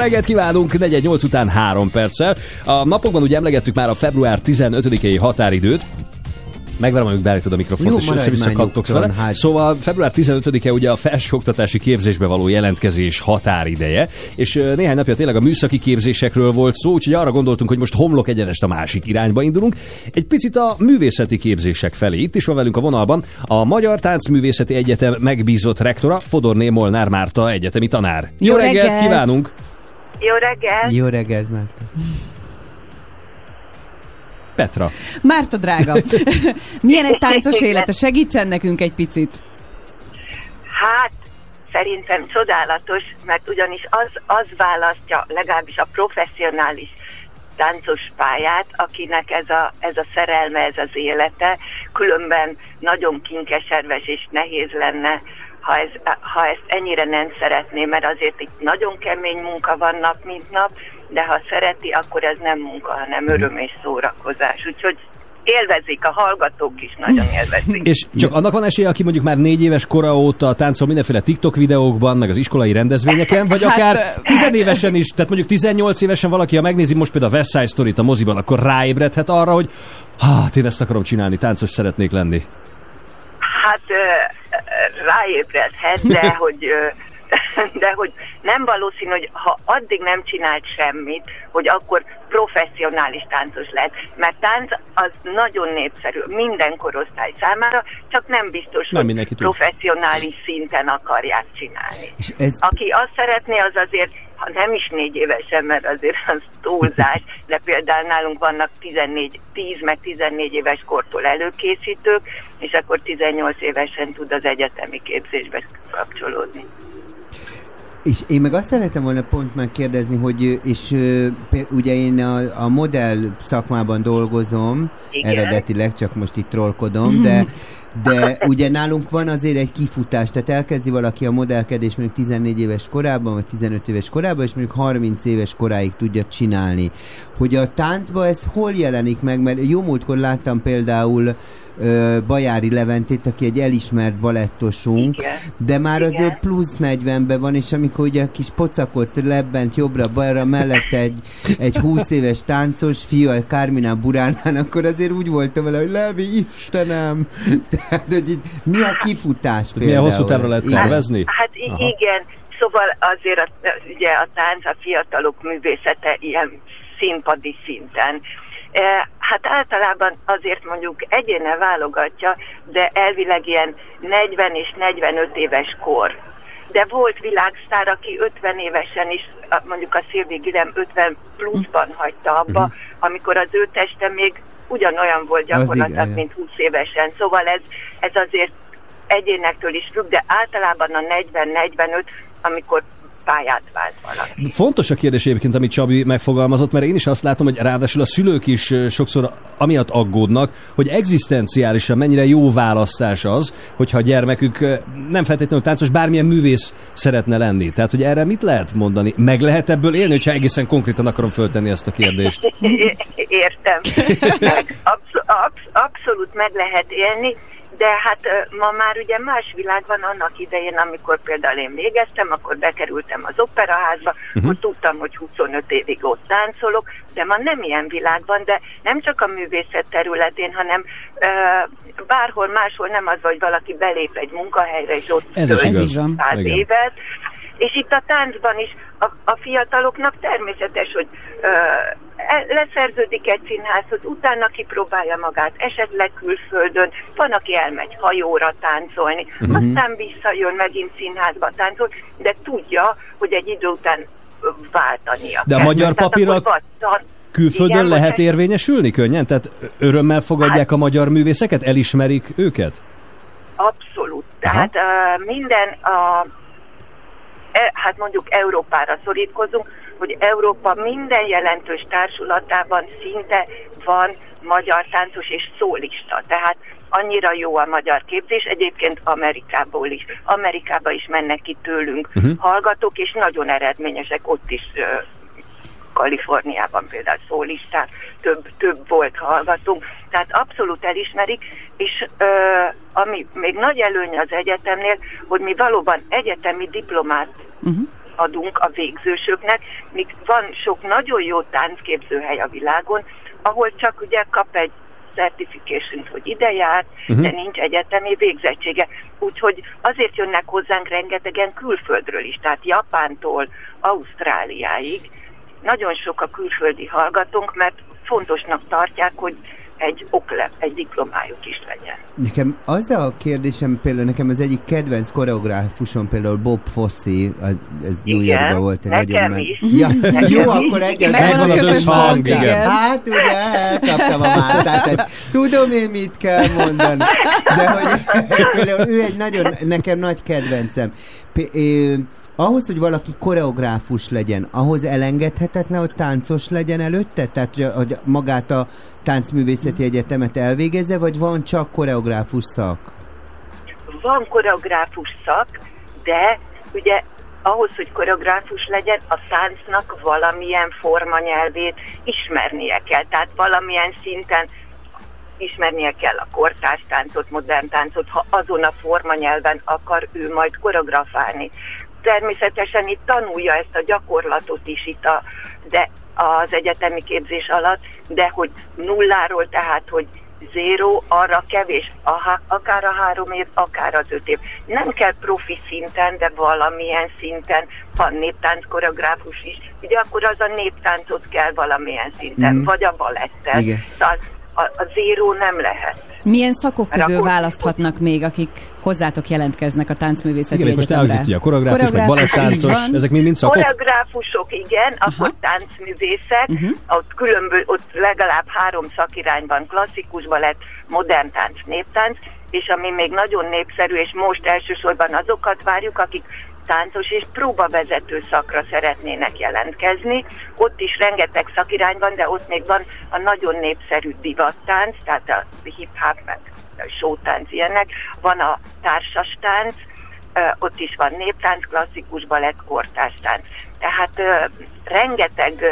Reggelt kívánunk, 418 után 3 perccel. A napokban ugye emlegettük már a február 15-i határidőt, Megvárom, amíg beállítod a mikrofont, Jó, és maradj össze-vissza már kattogsz nyugton, vele. hát. Szóval február 15-e ugye a felsőoktatási képzésbe való jelentkezés határideje, és néhány napja tényleg a műszaki képzésekről volt szó, úgyhogy arra gondoltunk, hogy most homlok egyenest a másik irányba indulunk. Egy picit a művészeti képzések felé. Itt is van velünk a vonalban a Magyar Táncművészeti Egyetem megbízott rektora, Fodorné Molnár Márta egyetemi tanár. Jó, Jó reggelt, reggelt! kívánunk! Jó reggelt! Jó reggelt, Márta. Petra. Márta drága, milyen egy táncos élete? Segítsen nekünk egy picit. Hát, szerintem csodálatos, mert ugyanis az, az választja legalábbis a professzionális táncos pályát, akinek ez a, ez a szerelme, ez az élete, különben nagyon kinkeserves és nehéz lenne, ha, ez, ha ezt ennyire nem szeretné, mert azért itt nagyon kemény munka van nap, mint nap, de ha szereti, akkor ez nem munka, hanem öröm és szórakozás. Úgyhogy élvezik, a hallgatók is nagyon élvezik. És csak annak van esélye, aki mondjuk már négy éves kora óta táncol mindenféle TikTok videókban, meg az iskolai rendezvényeken, vagy Hát, akár ö, tizenévesen is, tehát mondjuk 18 évesen valaki, ha megnézi most például a West Side Story-t a moziban, akkor ráébredhet arra, hogy hát én ezt akarom csinálni, táncos szeretnék lenni. Hát ráébredhet, de hogy, de hogy nem valószínű, hogy ha addig nem csinált semmit, hogy akkor professzionális táncos lehet. Mert tánc az nagyon népszerű minden korosztály számára, csak nem biztos, Nem hogy tud. professzionális szinten akarják csinálni. És ez, Aki azt szeretné, az azért, ha nem is négy évesen, mert azért az túlzás, de például nálunk vannak 14, 10 meg 14 éves kortól előkészítők, és akkor 18 évesen tud az egyetemi képzésbe kapcsolódni. És én meg azt szeretem volna pont megkérdezni, hogy és ugye én a, a modell szakmában dolgozom, Igen. eredetileg, csak most itt trollkodom, de de ugye nálunk van azért egy kifutás, tehát elkezdi valaki a modellkedés mondjuk 14 éves korában, vagy 15 éves korában, és mondjuk 30 éves koráig tudja csinálni. Hogy a táncba ez hol jelenik meg, mert jó múltkor láttam például Bajári Leventét, aki egy elismert balettosunk, Igen. de már Igen. azért plusz 40-ben van, és amikor ugye a kis pocakot lebbent jobbra-balra mellette egy, egy 20 éves táncos fiú, a Kárminán Buránán, akkor azért úgy voltam vele, hogy Levi, Istenem! Tehát, hogy így, mi a kifutás például? Milyen hosszú távra lehet tervezni? Hát Aha. igen, szóval azért a, ugye a tánc, a fiatalok művészete ilyen színpadi szinten. E, Hát általában azért mondjuk egyéne válogatja, de elvileg ilyen 40 és 45 éves kor. De volt világsztár, aki 50 évesen is, mondjuk a Szilvi Gilem 50 pluszban hagyta abba, amikor az ő teste még ugyanolyan volt gyakorlatilag, mint 20 évesen. Szóval ez, ez azért egyénektől is függ, de általában a 40-45, amikor pályát vált valaki. Fontos a kérdés egyébként, amit Csabi megfogalmazott, mert én is azt látom, hogy ráadásul a szülők is sokszor amiatt aggódnak, hogy egzisztenciálisan mennyire jó választás az, hogyha a gyermekük nem feltétlenül táncos, bármilyen művész szeretne lenni. Tehát, hogy erre mit lehet mondani? Meg lehet ebből élni, hogyha egészen konkrétan akarom föltenni ezt a kérdést? Értem. Abszolút meg lehet élni, de hát ma már ugye más világ van annak idején, amikor például én végeztem, akkor bekerültem az operaházba, uh-huh. tudtam, hogy 25 évig ott táncolok, de ma nem ilyen világ van, de nem csak a művészet területén, hanem ö, bárhol máshol nem az, hogy valaki belép egy munkahelyre, és ott Ez is igaz. száz évet, és itt a táncban is a, a fiataloknak természetes, hogy ö, leszerződik egy színházhoz, utána kipróbálja magát, esetleg külföldön, van, aki elmegy hajóra táncolni, uh-huh. aztán visszajön megint színházba táncol, de tudja, hogy egy idő után váltania De a magyar tan- Külföldön Igen, lehet érvényesülni könnyen? Tehát örömmel fogadják Hát- a magyar művészeket? Elismerik őket? Abszolút. Tehát uh, minden a e, hát mondjuk Európára szorítkozunk, hogy Európa minden jelentős társulatában szinte van magyar táncos és szólista. Tehát annyira jó a magyar képzés, egyébként Amerikából is. Amerikába is mennek ki tőlünk uh-huh. hallgatók, és nagyon eredményesek ott is uh, Kaliforniában például szólisták, több, több volt hallgatunk, tehát abszolút elismerik, és ö, ami még nagy előny az egyetemnél, hogy mi valóban egyetemi diplomát uh-huh. Adunk a végzősöknek, míg van sok nagyon jó táncképzőhely a világon, ahol csak ugye kap egy certification, hogy ide járt, uh-huh. de nincs egyetemi végzettsége. Úgyhogy azért jönnek hozzánk rengetegen külföldről is, tehát Japántól Ausztráliáig. Nagyon sok a külföldi hallgatónk, mert fontosnak tartják, hogy egy oklep, egy diplomájuk is legyen. Nekem az a kérdésem, például nekem az egyik kedvenc koreográfusom, például Bob Fosse, az- ez New Yorkban volt egy nagyon is. Ja, Nekem jó, is. akkor egyet Megvan az összhang, igen. Hát ugye elkaptam a mártát, tehát tudom én mit kell mondani. De hogy például ő egy nagyon, nekem nagy kedvencem. P- ahhoz, hogy valaki koreográfus legyen, ahhoz elengedhetetlen, hogy táncos legyen előtte? Tehát, hogy, hogy magát a táncművészeti egyetemet elvégezze, vagy van csak koreográfus szak? van koreográfus szak, de ugye ahhoz, hogy koreográfus legyen, a táncnak valamilyen formanyelvét ismernie kell. Tehát valamilyen szinten ismernie kell a kortárs táncot, modern táncot, ha azon a formanyelven akar ő majd koreografálni. Természetesen itt tanulja ezt a gyakorlatot is itt a, de az egyetemi képzés alatt, de hogy nulláról, tehát hogy zéró, arra kevés, Aha, akár a három év, akár az öt év. Nem kell profi szinten, de valamilyen szinten, ha néptánc koreográfus is, ugye akkor az a néptáncot kell valamilyen szinten, Mhm. vagy a balettet. Igen. Szóval a, a zéró nem lehet. Milyen szakok közül Rakott- választhatnak még, akik hozzátok jelentkeznek a táncművészeti Igen, most egyetemre? elhangzik, hogy a koreográfus, meg balettáncos, ezek mind-mind szakok? Koreográfusok igen, akkor táncművészek, Mhm. ott különböző, ott legalább három szakirányban, klasszikus balett, modern tánc, néptánc, és ami még nagyon népszerű, és most elsősorban azokat várjuk, akik táncos és próbavezető szakra szeretnének jelentkezni. Ott is rengeteg szakirány van, de ott még van a nagyon népszerű divattánc, tehát a hip-hop, meg showtánc ilyenek, van a társas tánc, ott is van néptánc, klasszikus balett, kortárs tánc. Tehát rengeteg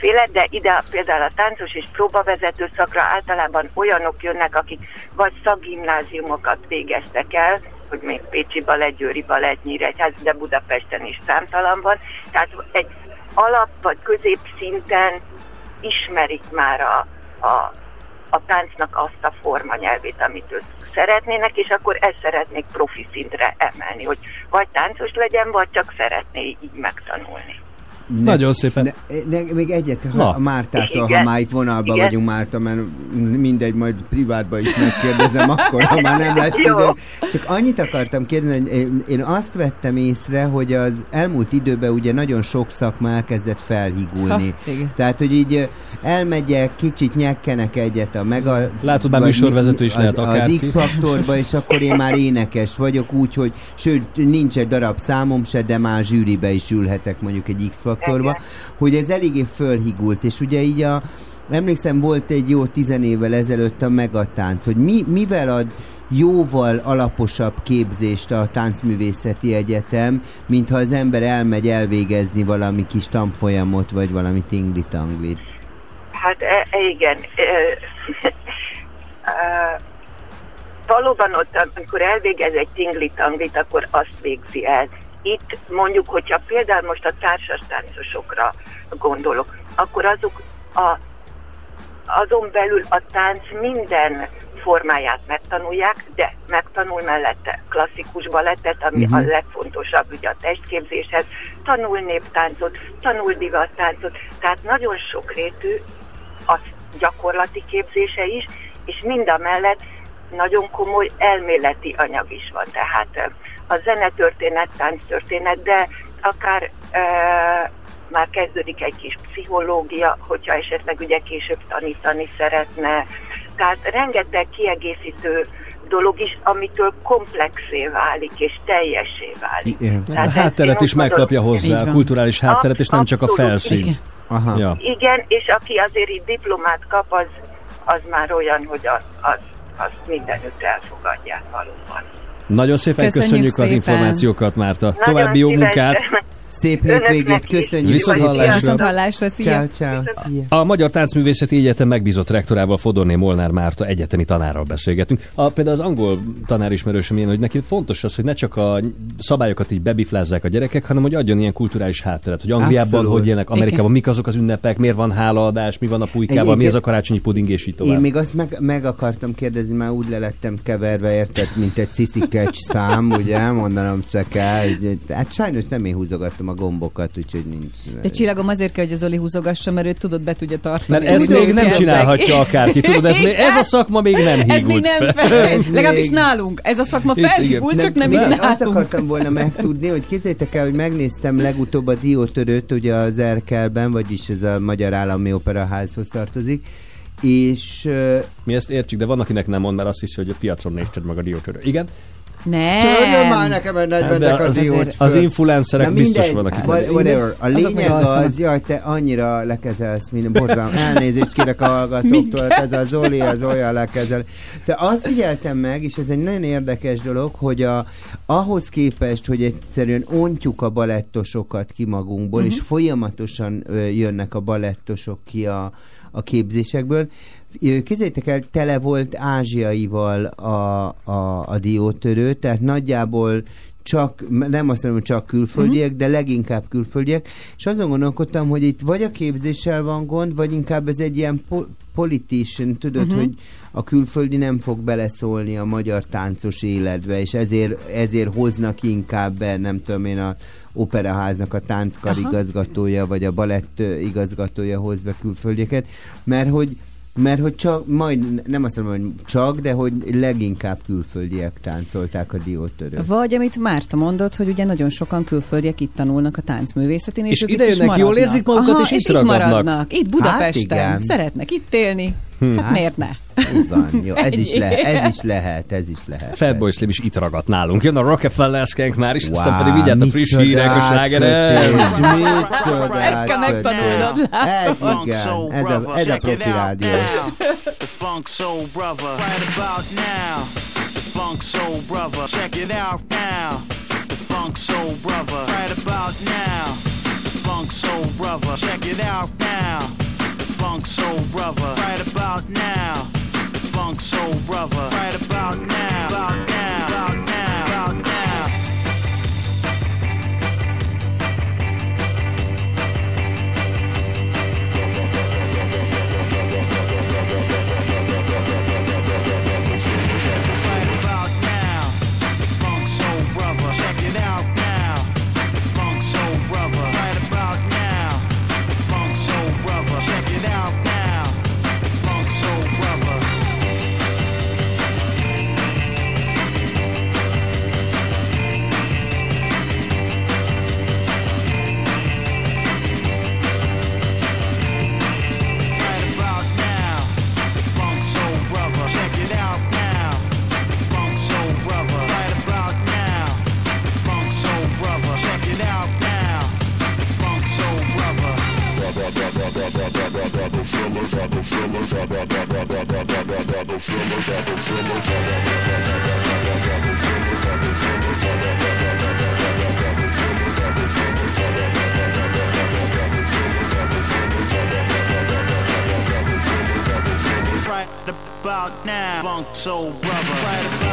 féle, de ide például a táncos és próbavezető szakra általában olyanok jönnek, akik vagy szakgimnáziumokat végeztek el, hogy még Pécsi balett, Győri balett, Nyíregyház, de Budapesten is számtalan van. Tehát egy alap vagy középszinten ismerik már a, a, a táncnak azt a formanyelvét, amit ők szeretnének, és akkor ezt szeretnék profi szintre emelni, hogy vagy táncos legyen, vagy csak szeretné így megtanulni. Ne, Nagyon szépen. Ne, ne, még egyet ha, Na. a Mártától, ha Igen. már itt vonalban Igen. vagyunk Márta, mert mindegy, majd privátban is megkérdezem akkor, ha már nem lesz idő. Csak annyit akartam kérdezni, hogy én- azt vettem észre, hogy az elmúlt időben ugye nagyon sok szakma elkezdett felhigulni. Ha, igen. Tehát, hogy így ö, elmegyek, kicsit nyekkenek egyet a mega... Látod, már műsorvezető is az, lehet Az akárki. X-faktorba, és akkor én már énekes vagyok, úgy, hogy sőt, nincs egy darab számom se, de már zsűribe is ülhetek mondjuk egy Igen. hogy ez eléggé fölhigult, és ugye így a Emlékszem, volt egy jó tizen évvel ezelőtt a megatánc, hogy mi, mivel ad jóval alaposabb képzést a táncművészeti egyetem, mintha az ember elmegy elvégezni valami kis tanfolyamot, vagy valami tingli-tanglit. Hát e, e, igen. E, e, valóban ott, amikor elvégez egy tingli-tanglit, akkor azt végzi el. Itt mondjuk, hogyha például most a társas táncosokra gondolok, akkor azok a, azon belül a tánc minden formáját megtanulják, de megtanul mellette klasszikus balettet, ami uh-huh. a legfontosabb ugye a testképzéshez, tanul néptáncot, tanul divattáncot, tehát nagyon sokrétű a gyakorlati képzése is, és mind a mellett nagyon komoly elméleti anyag is van. Tehát a zenetörténet, tánctörténet, de akár e, már kezdődik egy kis pszichológia, hogyha esetleg ugye később tanítani szeretne. Tehát rengeteg kiegészítő dolog is, amitől komplexé válik és teljessé válik. Igen. A Tehát hátteret is megkapja Így hozzá, a kulturális hátteret, és nem csak a felszínt. igen. Aha. Ja. Igen, és aki azért itt diplomát kap, az, az már olyan, hogy az, az, azt mindenütt elfogadják valóban. Nagyon szépen Köszönjük köszönjük, az szépen. információkat, Márta. Nagyon További jó szívesen. munkát. Szép hétvégét, köszönjük Viszont hallásra. Viszont hallásra, szia! Ciao, ciao. A Magyar Táncművészeti Egyetem megbízott rektorával Fodorné Molnár Márta egyetemi tanárral beszélgetünk. A, például az angol tanárismerősöm ilyen, hogy neki fontos az, hogy ne csak a szabályokat így bebiflázzák a gyerekek, hanem hogy adjon ilyen kulturális hátteret, hogy Angliában Abszolút. hogy élnek, Amerikában mik azok az ünnepek, miért van hálaadás, mi van a pulykával, mi ez a karácsonyi puding és így tovább. Én még azt meg, meg akartam kérdezni, már úgy lelettem keverve, érted, mint egy ciszikecs szám, ugye, mondanom se kell. hogy- Hát sajnos nem én húzogattam a gombokat, úgyhogy nincs. De csillagom azért kell, hogy az Zoli húzogassa, mert ő tudod, be tudja tartani. Mert ez Tudom, még nem csinálhatja akárki, tudod, ez, még, ez a szakma még nem hígult Ez még nem fel. fel. Legalábbis nálunk. Ez a szakma felhígult, csak nem, mindig mi Azt akartam volna megtudni, hogy kézzétek el, hogy megnéztem legutóbb a Diótörőt, ugye az Erkelben, vagyis ez a Magyar Állami Operaházhoz tartozik, és Mi ezt értjük, de van, akinek nem mond, mert azt hiszi, hogy a piacon nézted meg a diótörő. Igen? Törjön már Nem. nekem egy Hát, De 40 a az, diót az influencerek Na biztos vannak, akik what- whatever. A lényeg alszanak. az, jaj, te annyira lekezelsz, mint borzalom. Elnézést kérek a hallgatóktól, hát ez a Zoli, az olyan lekezel. Szóval azt figyeltem meg, és ez egy nagyon érdekes dolog, hogy a, ahhoz képest, hogy egyszerűen ontjuk a balettosokat ki magunkból, és folyamatosan ö, jönnek a balettosok ki a, a képzésekből, Ö, Képzeljétek el, tele volt ázsiaival a, a, a diótörő, tehát nagyjából csak, nem azt mondom, csak külföldiek, uh-huh. de leginkább külföldiek, és azon gondolkodtam, hogy itt vagy a képzéssel van gond, vagy inkább ez egy ilyen po- politician, tudod, uh-huh. hogy a külföldi nem fog beleszólni a magyar táncos életbe, és ezért, ezért hoznak inkább be, nem tudom én, a operaháznak a tánckar Aha. igazgatója, vagy a balett igazgatója hoz be külföldieket, mert hogy mert hogy csak, majd nem azt mondom, hogy csak, de hogy leginkább külföldiek táncolták a diótörőt. Vagy amit Márta mondott, hogy ugye nagyon sokan külföldiek itt tanulnak a táncművészetén, és, És ők ide itt is jönnek, jól maradnak. érzik magukat, Aha, és itt itt ragadnak. maradnak. Itt Budapesten. Hát igen. Szeretnek itt élni. Hát miért ne? Van, jó, ez is, lehet, ez is lehet, ez is lehet. Fatboy Slim is itt ragadt nálunk. Jön a Rockefeller Skank már is, aztán Wow, pedig vigyázz a friss hírek a micsodát Ezt kell megtanulnod. Ez igen, ez a, ez a profi rádiós. The Funk Soul Brother. Right about now. The Funk Soul Brother. Check it out now. The Funk Soul Brother. Right about now. The Funk Soul Brother. Check it out now. Funk Soul Brother. Right about now. The Funk Soul Brother. Right about now. About now. Right about now, Funk Soul Brother. Right about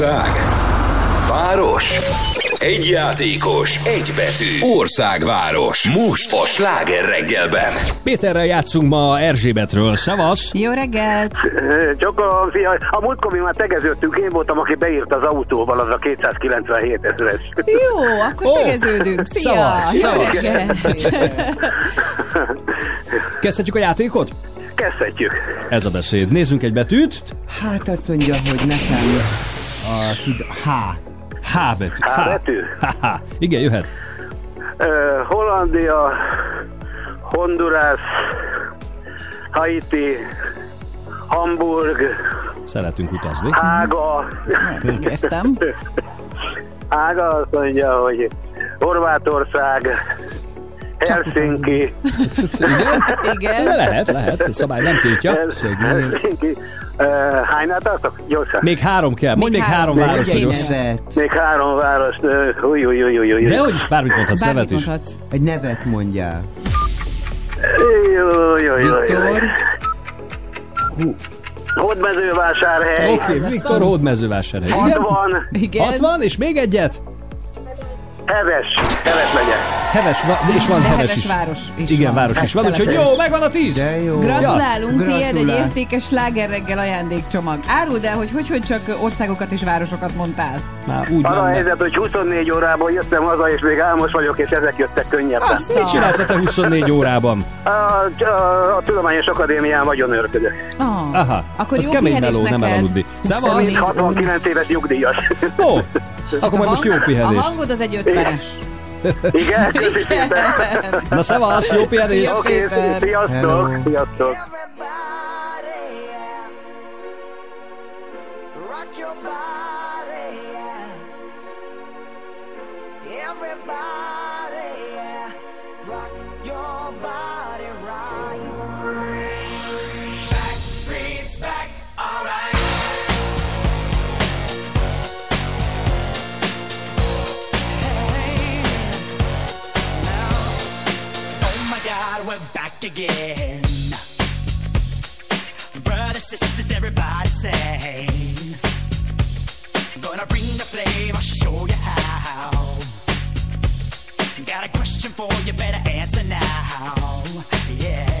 Ország. Város. Egy játékos, egy betű. Országváros. Most a sláger reggelben. Péterrel játszunk ma Erzsébetről. Szevasz! Jó reggelt! Csak a, a múltkor mi már tegeződtünk, én voltam, aki beírt az autóval, az a 297 ezeres. Jó, akkor Ó, tegeződünk. Szia! szavaz, Jó szavaz. reggelt! Kezdhetjük a játékot? Kezdhetjük. Ez a beszéd. Nézzünk egy betűt. Hát azt mondja, hogy nekem a kid... H. H. H betű. H betű? Ha-ha. Igen, jöhet. Ö, Hollandia, Honduras, Haiti, Hamburg, Szeretünk utazni. Hága. Értem. Hága azt mondja, hogy Horvátország, Helsinki. Igen? Igen. De lehet, lehet. A szabály nem tiltja. Helsinki. Hánynál tartok? Gyorsan. Még három kell. Mondj még Még három három. város, nevet. Még három város. Új, új, új, új, új. De hogy is bármit mondhatsz, nevet Bármit is. mondhatsz. Egy nevet mondjál. Új, új, új. Viktor. Hú, Hódmezővásárhely. Oké, okay, Viktor Hódmezővásárhely. Igen? 60. Igen. 60, és még egyet? Heves. Heves megye. Heves, va- és van De heves, heves is. város is Igen, van. város is van, úgyhogy jó, megvan a tíz. de jó. Gratulálunk, tiéd egy Gratulál. értékes slágerreggel ajándékcsomag. Áruld el, hogy hogy, hogy csak országokat és városokat mondtál. Már úgy Az a van. helyzet, hogy 24 órából jöttem haza, és még álmos vagyok, és ezek jöttek könnyebben. Azt Mit csinálsz a te 24 órában? A, a, a Tudományos Akadémián nagyon örködök. Ah, Aha, Akkor az jó kemény meló, nem neked. elaludni. Mint Szevasz! 69 éves nyugdíjas. Ó, akkor majd most jó A pihenést. hangod az egy ötvenes. Igen, szépen. Na szevasz, jó pihenést! Oké, Péter. sziasztok, Hello. sziasztok. Again. Brothers, sisters, everybody sing. Gonna bring the flame, I'll show you how. Got a question for you, better answer now. Yeah.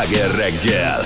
Sláger reggel!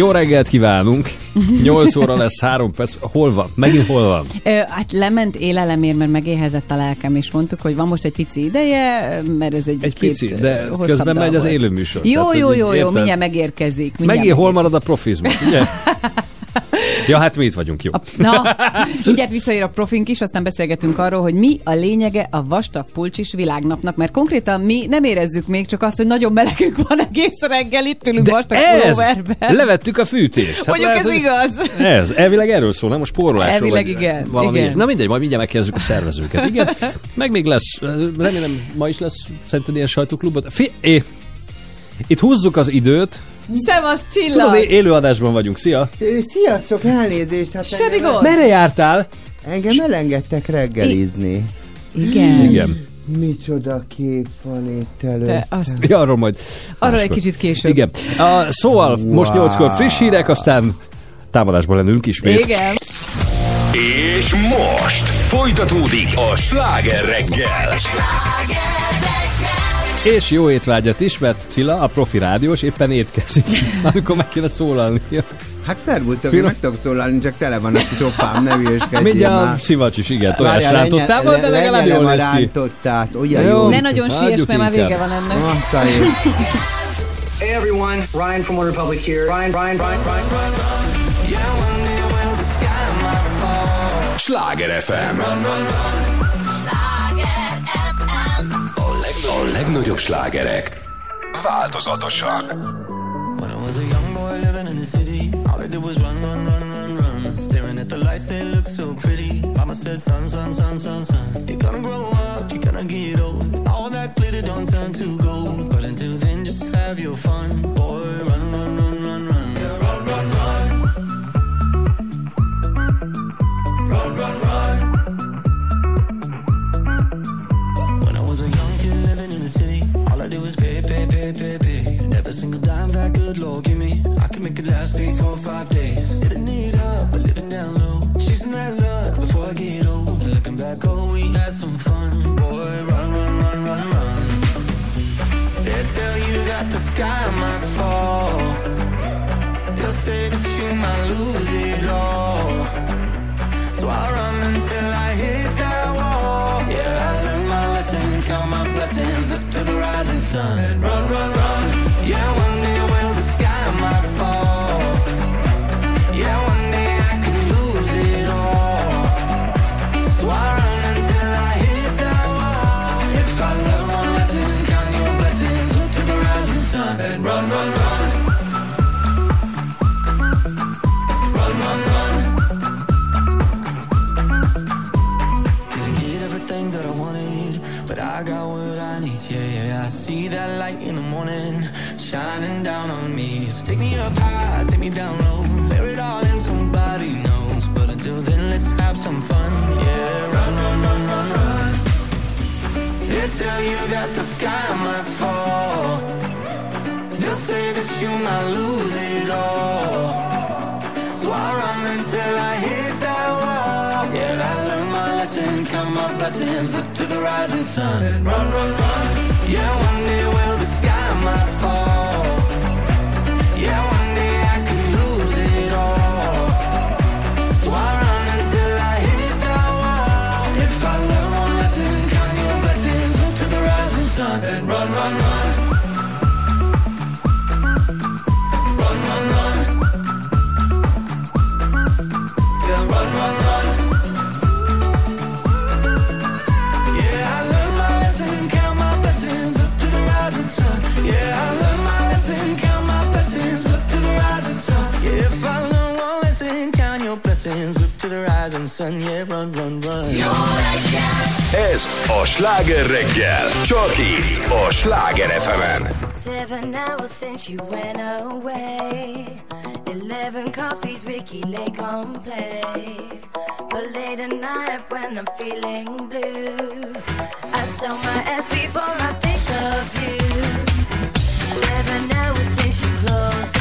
Jó reggelt kívánunk! 8 óra lesz, 3 perc. Hol van? Megint hol van? Ö, hát lement élelemért, mert megéhezett a lelkem, és mondtuk, hogy van most egy pici ideje, mert ez egy, Egy pici, de közben megy az élőműsor. Jó, Tehát, jó, jó, jó, mindjárt megérkezik. Mindjárt Megint hol megérkezik. marad a profizmus, ugye? ja, hát mi itt vagyunk, jó. Na, mindjárt visszaér a profink is, aztán beszélgetünk arról, hogy mi a lényege a vastag pulcsis világnapnak, mert konkrétan mi nem érezzük még csak azt, hogy nagyon melegünk van egész reggel, itt ülünk vastag Ez! pulóverben. Levettük a fűtést. Hát Mondjuk ez hogy- igaz. Ez, elvileg erről szól, nem a spórolásról. Elvileg igen, Valami. igen. Na mindegy, majd mindjárt megkérdezzük a szervezőket. Igen. Meg még lesz, remélem ma is lesz szerinted ilyen sajtóklubot. Fi- é, itt húzzuk az időt. Szevasz, Tudod, csillag! é- élőadásban vagyunk. Szia! Sziasztok, elnézést! Hát Semmi engem- gond. Merre jártál? Engem elengedtek reggelizni. Igen. Igen. Micsoda kép van itt Te előtt. azt, Ja, arról majd. arra egy kicsit később. Igen. A, szóval most Wow. nyolckor friss hírek, aztán támadásban lennünk ismét. Igen. És most folytatódik a Sláger reggel! És jó étvágyat is, mert Cilla, a profi rádiós, éppen étkezik, amikor meg kéne szólalni. Hát szervusztok, én Finom. meg tudok szólalni, csak tele van a kis opám, ne hülyeskedjél Mindjárt a már. szivacs is, igen, tojás Várjál, rántottával, de legalább jól a néz ki. rántottát, olyan Jó. jó. Ne nagyon siess, mert már vége van ennek. Ah. Hey everyone, Ryan from One Republic here. Ryan, Ryan, Ryan, Ryan, Ryan. Sláger FM! A, legnagyobb slágerek változatosan. When I was a young boy living in the city, all I did was run, run, run, run, run. Staring at the lights, they look so pretty. Mama said, son, son, son, son, son. You're gonna grow up, you're gonna get old. All that glitter don't turn to gold. But until then, just have your fun. Boy, run, sun. and run blessings up to the rising sun and run, run, run. ez a sláger reggel, csak itt a sláger fm Seven hours since you went away. Eleven coffees Ricky Lake on play. But late at night when I'm feeling blue I sell my ass before I think of you. Seven hours since you closed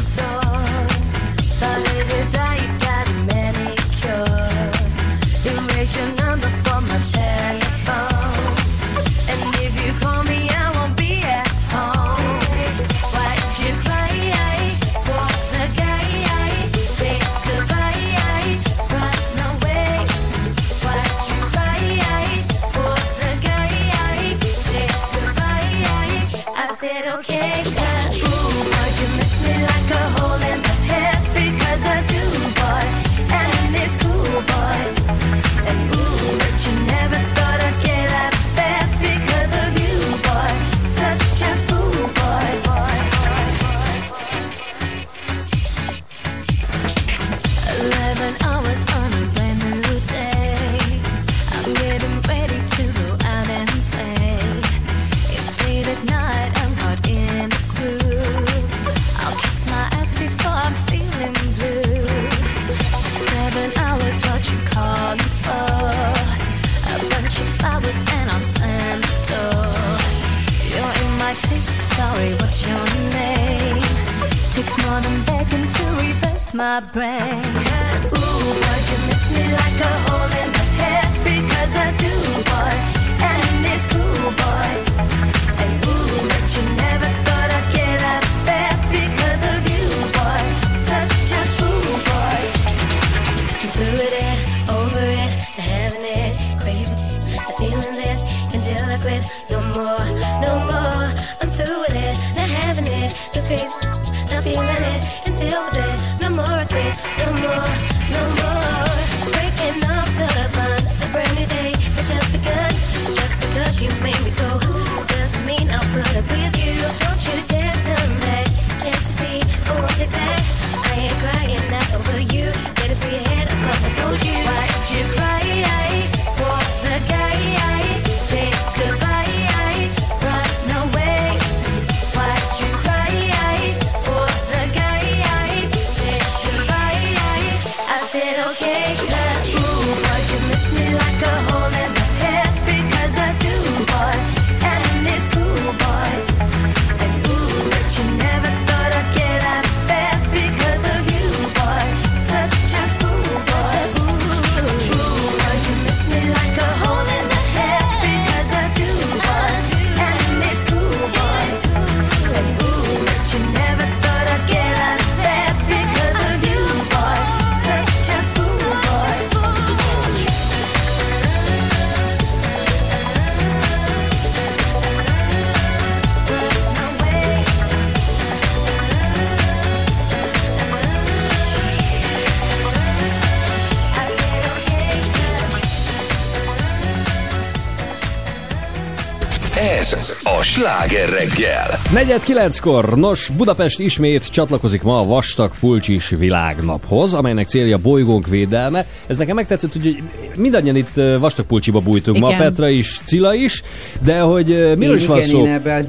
my brain. Ooh, but you miss me like a hole in the head because I do, boy. And cool, boy. And ooh, but you never thought I'd get out of bed because of you, boy. Such a fool, boy. I'm through it, over it, having it crazy. Feeling this until I quit. No more, no more. I'm through with it, not having it. Crazy, not feeling it until. Sláger reggel. Negyed kilenckor, nos, Budapest ismét csatlakozik ma a vastag pulcsis világnaphoz, amelynek célja bolygónk védelme. Ez nekem megtetszett, hogy mindannyian itt vastag pulcsiba bújtunk ma, Igen. Petra is, Cilla is, de hogy miről is van igen, szó? én ebben a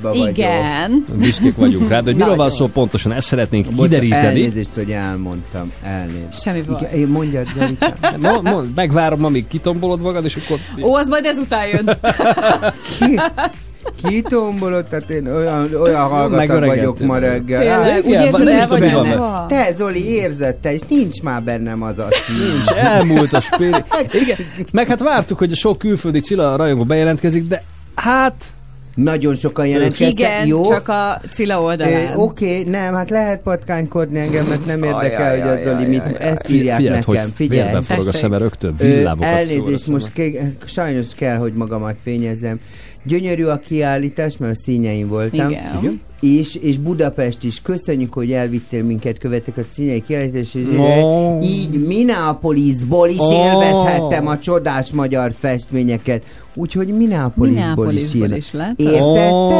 vagyok. Igen. Büszkék vagyunk rá, de hogy miről van szó pontosan, ezt szeretnénk Bocs, kideríteni. Elnézést, hogy elmondtam. Elnézést. Semmi baj. Igen, én mondjad, Gerika. Mo- mo- megvárom, amíg kitombolod magad, és akkor... Ó, az majd ezután jön. Ki, ki tombolott? Tehát én olyan, olyan hallgatag vagyok ma reggel. Tényleg, úgy érzed, el vagy? Te, Zoli, érzed te, és nincs már bennem az a Nincs, elmúlt a spéri. Igen, meg hát vártuk, hogy a sok külföldi Cilla rajongó bejelentkezik, de hát Nagyon sokan jelentkeztek. Igen, Jó? csak a Cilla oldalán. Oké, nem, hát lehet patkánkodni engem, mert nem érdekel, Ajaj, hogy az Zoli mit, ajaj, ezt írják figyeld, hogy nekem, figyelj. vérben forog a szeme rögtön, villámokat Elnézést, most ké- sajnos kell, hogy magamat fényezzem. Gyönyörű a kiállítás, mert a színjeim voltam. Igen. Igen. És, és Budapest is. Köszönjük, hogy elvittél minket, követek a színei kiállítás, és Ó. így Minneapolisból is Ó. élvezhettem a csodás magyar festményeket. Úgyhogy Minneapolisból is ír. is lett. Érted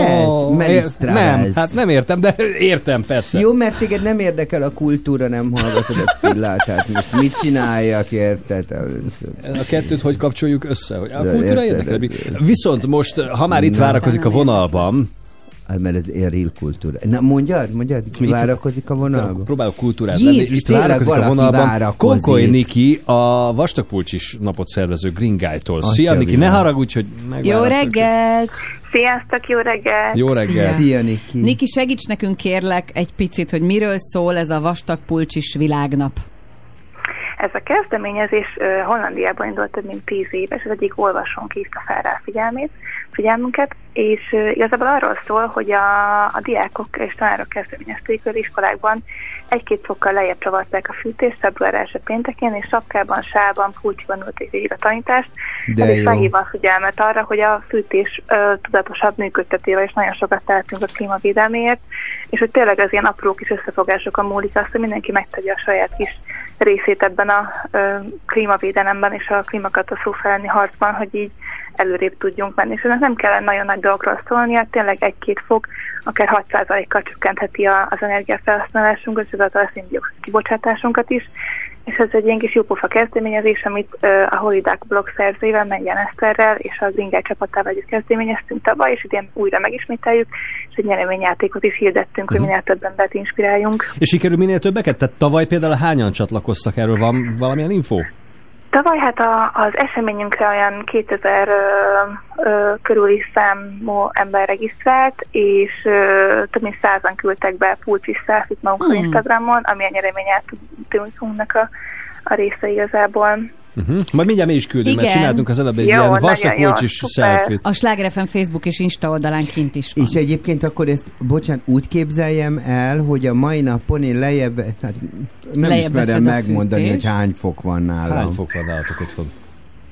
ez? Ér- Nem, hát nem értem, de értem persze. Jó, mert téged nem érdekel a kultúra, nem hallgatod a Cillát, tehát most mit csináljak, érted? A kettőt hogy kapcsoljuk össze? Hogy a kultúra érdekel. Viszont most, ha már itt várakozik a vonalban, Hát, mert ez real kultúra. Na mondjad, mondjad, ki Itt- várakozik a vonalban? próbálok kultúrát Jézus, lenni. Itt várakozik a vonalban várakozik. Konkoly Niki, a vastagpulcsis napot szervező Green Guy-tól. Szia Atya Niki, ne haragudj, hogy Jó reggelt! Sziasztok, jó reggelt! Jó reggelt! Szia, Niki. Niki, segíts nekünk kérlek egy picit, hogy miről szól ez a vastag pulcsis világnap. Ez a kezdeményezés Hollandiában indult több mint tíz éves, az egyik olvasónk hívta fel rá figyelmét, figyelmünket, és igazából arról szól, hogy a, a diákok és tanárok kezdeményezték, hogy iskolákban egy-két fokkal lejjebb csavarták a fűtést február első péntekén, és sapkában, sában, pulcsiban ülték végig a tanítást. De Ez is felhívva a figyelmet arra, hogy a fűtés ö, tudatosabb működtetével, és nagyon sokat tehetünk a klímavédelméért, és hogy tényleg az ilyen apró kis összefogásokon múlik azt, hogy mindenki megtegye a saját kis részét ebben a ö, klímavédelemben és a klímakatasztrófa elleni harcban, hogy így előrébb tudjunk menni. És ennek nem kellene nagyon nagy dolgokról szólnia, tényleg egy-két fok, akár 6%-kal csökkentheti a, az energiafelhasználásunkat, és ezáltal a széndiokszid kibocsátásunkat is. És ez egy ilyen kis jópofa kezdeményezés, amit ö, a Holidák blog szerzőivel, Menjen Eszterrel és a Zingel csapatával együtt kezdeményeztünk tavaly, és idén újra megismételjük, és egy nyereményjátékot is hirdettünk, hogy minél több embert inspiráljunk. És sikerül minél többeket? Tehát tavaly például hányan csatlakoztak erről? Van valamilyen info? Tavaly hát a, az eseményünkre olyan 2000 ö, ö, körüli számú ember regisztrált, és ö, több mint százan küldtek be pulcsis selfit magukról Hmm. Instagramon, ami a nyereményjátékunknak a, a része igazából. Uh-huh. Majd mindjárt mi is küldünk, mert Igen. csináltunk az előbb egy Jó, ilyen vastag szuper. selfit. A Sláger FM Facebook és Insta oldalán kint is van. És egyébként akkor ezt, bocsánat, úgy képzeljem el, hogy a mai napon én lejjebb, tehát nem Lejjebb ismerem a megmondani, hogy hány fok van nálam. Hány fok van nálatok otthon?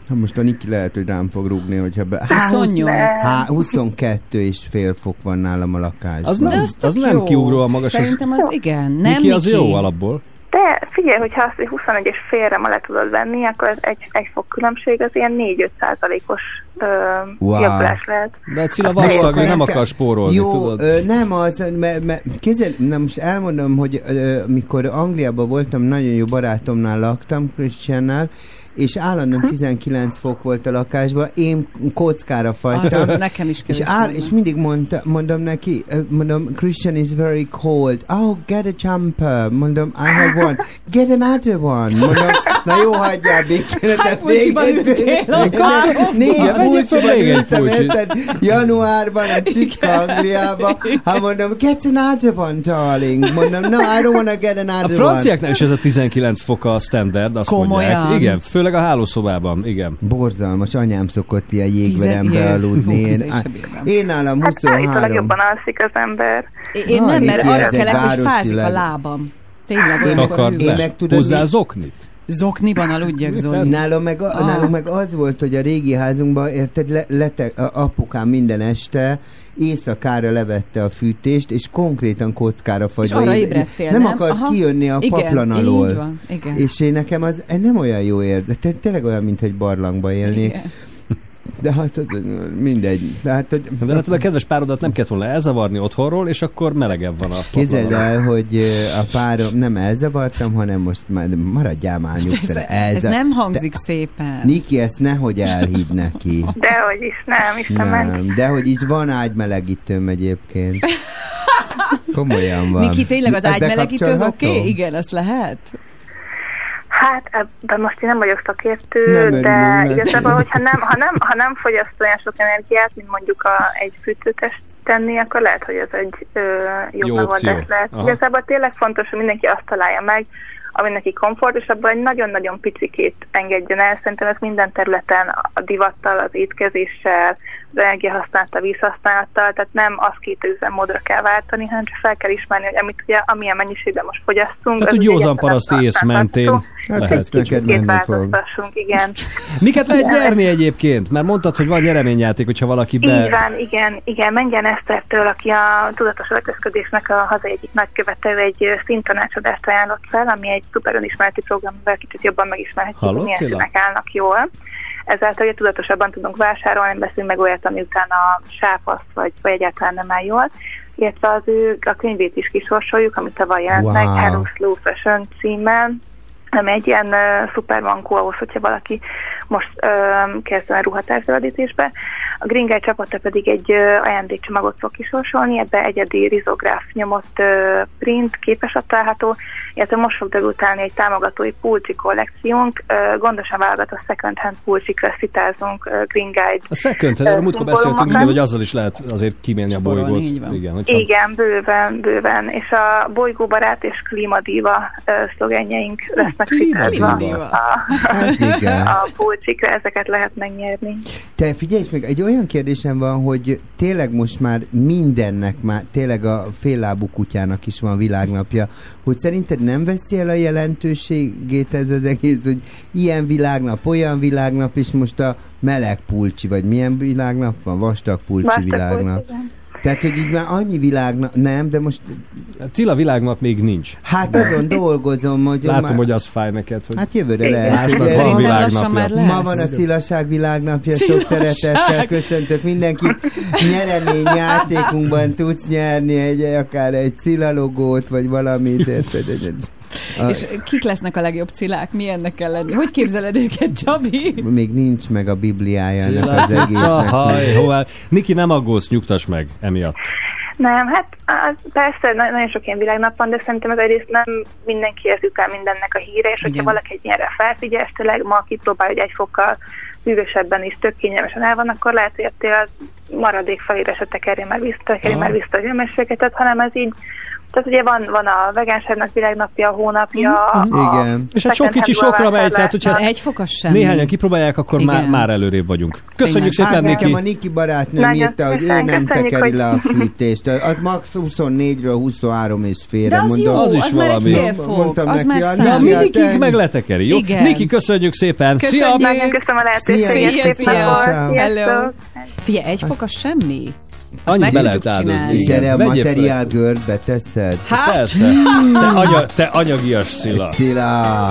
Ha most a Niki lehet, hogy rám fog rúgni, hogyha be... Há, 28. há, 22 és fél fok van nálam a lakásban. Az nem, az, az nem jó. kiugróan magas. Az, Szerintem az igen. Nem, Niki az Niki? jó alapból. De figyelj, hogyha azt, hogy 21 és félre ma le tudod venni, akkor ez egy, egy fok különbség, az ilyen 4-5 százalékos Wow. javulás lehet. De a Cilla Hát vastag, nem kell- akar spórolni, Jó, tudod? Ö, nem az, mert me, kézzel, na most elmondom, hogy ö, mikor Angliában voltam, nagyon jó barátomnál laktam, Christiannál, és állandóan 19 fok volt a lakásban, én kockára fagytam. Az nekem is és, áll, és mindig mondta, mondom neki, mondom, Christian is very cold. Oh, get a jumper. Mondom, I have one. Get another one. Mondom, na jó, hagyjál békén. Hány pulcsiban ültél? Négy pulcsiban ültem, érted? Januárban a csicska Angliába. Hát mondom, get another one, darling. Mondom, no, I don't wanna get A another one. franciáknál is ez a 19 fok a standard, azt Komolyan? mondják. Igen, főleg a hálószobában, igen. Borzalmas, anyám szokott ilyen jégverembe aludni. Én, én nálam Hát állítólag 23. jobban alszik az ember. Én nem, mert arra kelek, hogy fázik a lábam. Tényleg Én meg- én meg tudod, Hozzá mi- zoknit. Zokniban aludjak, Zoli. Nálam meg, a, Ah. nálunk meg az volt, hogy a régi házunkban, érted, le, lete, a apukám minden este éjszakára levette a fűtést, és konkrétan kockára fagyva. arra Én- ébredtél, nem? nem? akart Aha. kijönni a Igen, paplan így alól. van, igen. És én nekem az nem olyan jó ér, de té- tényleg olyan, mint egy barlangba élnék. Igen. De hát az, mindegy. De hát, hogy... De hát a kedves párodat nem kellett volna elzavarni otthonról, és akkor melegebb van a Képzeld el, hogy a párom, nem elzavartam, hanem most már maradjál már nyugtára. Ez, ez nem hangzik szépen. Niki, ezt nehogy elhidd neki. Dehogy is, nem, Isten. Nem, de hogy így van ágymelegítőm egyébként. Komolyan van. Niki, tényleg az Ez ágymelegítő az oké? Okay? Igen, azt lehet? Hát ebben most én nem vagyok szakértő, Nem de neki. igazából, hogyha nem, ha nem, ha nem fogyaszt olyan sok energiát, mint mondjuk a, egy fűtőtest tenni, akkor lehet, hogy ez egy ö, jobb Jó megoldás opció. lehet. Aha. Igazából tényleg fontos, hogy mindenki azt találja meg, ami neki komfort, és abban egy nagyon-nagyon picikét engedjen el. Szerintem ez minden területen a divattal, az étkezéssel, az energiahasználattal, vízhasználattal, tehát nem az két üzemmódra kell váltani, hanem csak fel kell ismerni, hogy amit ugye, amilyen mennyiségben most fogyasztunk. Tehát ugye józan egyáltalán paraszt ész mentén Hát lehet. ezt neked Kicsit menni fog. változtassunk, igen. Miket lehet nyerni egyébként? Mert mondtad, hogy van nyereményjáték, hogyha valaki be... Így van, igen, igen. Menjen Esztertől, aki a tudatos öltözködésnek a hazai egyik nagykövető, egy színtanácsadást ajánlott fel, ami egy szuper önismereti program, amivel kicsit jobban megismerhetjük, hogy milyen színek állnak jól. Ezáltal ugye tudatosabban tudunk vásárolni, beszélünk meg olyat, ami utána sáfasz, vagy, vagy egyáltalán nem áll jól. Illetve az ő a könyvét is kisorsoljuk, amit tavaly jelent meg, Wow. Hello Slow Fashion címmel, ami egy ilyen uh, szuper bankó ahhoz, hogyha valaki most uh, kezdene ruhatárszövetítésbe. A Green Guide csapata pedig egy uh, ajándékcsomagot fog kisorsolni, ebbe egyedi rizográf nyomott uh, print, képes található, illetve most fog debutálni egy támogatói pulcsi kollekciónk, gondosan válogatott second hand pulcsikra szitázunk Green Guide A second hand, erről múltkor beszéltünk, igen, hogy azzal is lehet azért kimélni a bolygót. Igen, hogyha... Igen, bőven, bőven. És a bolygóbarát és klímadíva szlogenjeink lesznek klímadíva. szitázva a, Hát a pulcsikra, ezeket lehet megnyerni. Te figyelj meg, egy olyan kérdésem van, hogy tényleg most már mindennek, már tényleg a féllábú kutyának is van világnapja, hogy szerinted nem veszi el a jelentőségét ez az egész, hogy ilyen világnap, olyan világnap, és most a meleg pulcsi, vagy milyen világnap van? Vastag pulcsi Vastag világnap. pulcsi. Tehát, hogy így már annyi világnap, nem, de most, Cilla világnap még nincs. hát azon dolgozom, hogy Látom, már, hogy az fáj neked, hogy... Hát jövőre lehet, Másnak hogy van világnapja. Ma van a Cilaság világnapja, sok Cilaság. szeretettel köszöntök mindenkit. Nyeremény játékunkban tudsz nyerni egy, akár egy Cilla logót, vagy valamit. A, És kik lesznek a legjobb cilák? Milyennek kell lenni? Hogy képzeled őket, Csabi? még nincs meg a bibliája ennek Cilla, az egésznek. Niki, nem aggódsz, nyugtass meg emiatt. Nem, hát az, persze na- nagyon sok ilyen világnap van, de szerintem ez egyrészt nem mindenki jut el mindennek a híre, és hogyha Igen. valaki egy ilyenre felfigyel, és tényleg ma kipróbálja, hogy egy fokkal hűvösebben is tök kényelmesen el van, akkor lehet, hogy az maradék felére se tekerje már vissza, tekerje már vissza a hőmérsékletet, hanem ez így tehát ugye van, van a vegánságnak világnapja, a hónapja. a- Igen. És hát sok kicsi sokra megy, tehát hogyha egy fokas semmi. néhányan kipróbálják, akkor Igen. már, már előrébb vagyunk. Köszönjük Tényleg. szépen, Hát nekem Niki! a Niki barátnőm Nagyon írta, hogy ő nem tekeri hogy- le a fűtést. Az max 24-ről 23 és félre. De az mondom. jó, Az is az már egy valami. félfog. Mondtam Az neki, már a. Na, Niki, hát Niki meg letekeri, jó? Igen. Niki, köszönjük szépen! Köszönjük. Szia! Nagyon köszönöm a lehetőséget, Szia, szia. Hello. Figyelj, egy fokas semmi? Annyit be lehet áldozni. erre a materiál gördbe teszed? Hát, Persze. Te, anya, te anyagias Cilla. Cilla.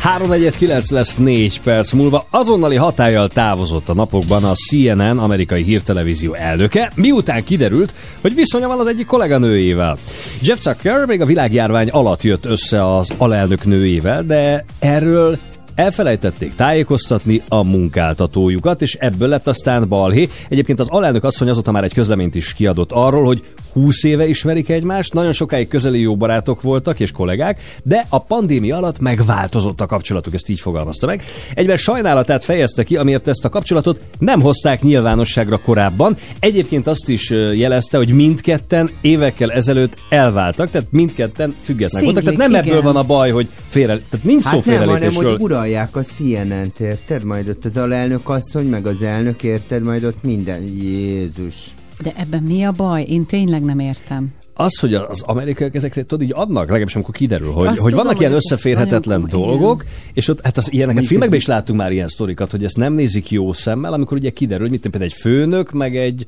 349 lesz 4 perc múlva. Azonnali hatállyal távozott a napokban a CNN, amerikai hírtelevízió elnöke, miután kiderült, hogy viszonya van az egyik kolléganőjével. Jeff Zucker még a világjárvány alatt jött össze az alelnök nőjével, de erről elfelejtették tájékoztatni a munkáltatójukat, és ebből lett aztán balhé. Egyébként az alelnök asszony azóta már egy közleményt is kiadott arról, hogy 20 éve ismerik egymást, nagyon sokáig közeli jó barátok voltak és kollégák, de a pandémia alatt megváltozott a kapcsolatuk, ezt így fogalmazta meg. Egyben sajnálatát fejezte ki, amiért ezt a kapcsolatot nem hozták nyilvánosságra korábban. Egyébként azt is jelezte, hogy mindketten évekkel ezelőtt elváltak, tehát mindketten függetlenek voltak. Tehát nem Széglik, ebből igen. van a baj, hogy félre, tehát nincs szó Hát nem, hanem hogy uralják a CNN-t, érted? Majd ott az alelnök asszony, meg az elnök, érted? Majd ott minden. Jézus. De ebben mi a baj? Én tényleg nem értem. Az, hogy az amerikaiak ezekre tudod így adnak, legalábbis amikor kiderül, hogy, Azt hogy tudom, vannak ilyen hogy összeférhetetlen dolgok, és ott hát az ilyeneket filmekben is láttunk már ilyen sztorikat, hogy ezt nem nézik jó szemmel, amikor ugye kiderül, hogy mit például egy főnök, meg egy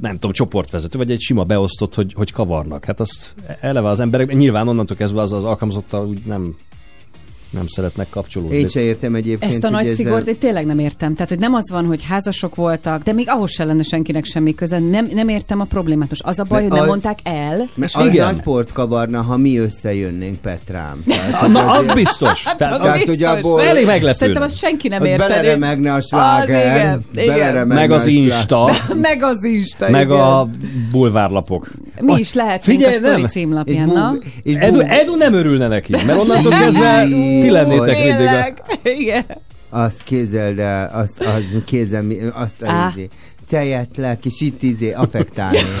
nem tudom, csoportvezető, vagy egy sima beosztott, hogy, hogy kavarnak. Hát azt eleve az emberek, nyilván onnantól kezdve az az alkalmazottal úgy nem, nem szeretnek kapcsolódni. Én se értem egyébként, Ezt a nagy ezzel- szigort én tényleg nem értem. Tehát, hogy nem az van, hogy házasok voltak, de még ahhoz se lenne senkinek semmi köze. Nem, nem értem a problémát. Most az a baj, Mert hogy nem az- mondták el. Mert és az igen. nagy port kavarna, ha mi összejönnénk, Petrám. Tehát, Na, az azért- biztos. Hát Tehát, az Tehát, biztos. hogy abból- elég meglepő. Szerintem azt senki nem érteni. beleremegne a Az sláger, meg az. Insta, Meg az Insta, meg igen. a bulvárlapok. Mi is Figyelj, a sztori címlapján, És Edu nem örülne neki, mert onnantól kezdve ti lennétek mindig a... Igen. Azt kézeld el, azt, az, kézzel, azt Á. a izé. Tejet le, kis itt izé, affektálni.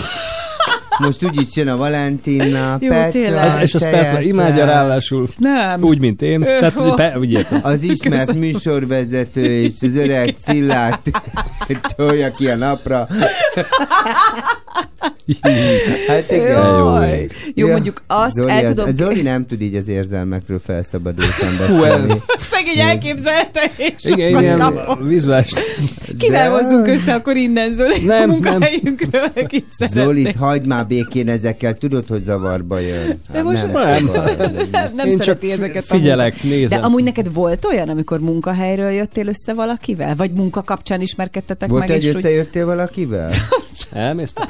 Most úgyis jön a Valentin nap, Jó, Petra. Az, és az Petra imádja ráadásul. Nem. Úgy, mint én. Tehát, pe, úgy értem. Az ismert műsorvezető és az öreg Cillát tolja ki a napra. Hát igen. Jaj. Jó, mondjuk azt Zoli, el az- tudom... Zoli nem tud így az érzelmekről felszabadultan beszélni. el- Szegény elképzelte, és Igen, kapott. vizuális. Kivel hozzunk össze akkor innen, Zoli? Nem, munkahelyünkről, akit. Zolit, hagyd már békén ezekkel, tudod, hogy zavarba jön. De Hát most nem. nem, nem Én csak szereti ezeket a figyelek, munka- nézem. De amúgy neked volt olyan, amikor munkahelyről jöttél össze valakivel? Vagy munka kapcsán ismerkedtetek Volt meg? egy és úgy... összejöttél valakivel? Elmésztek?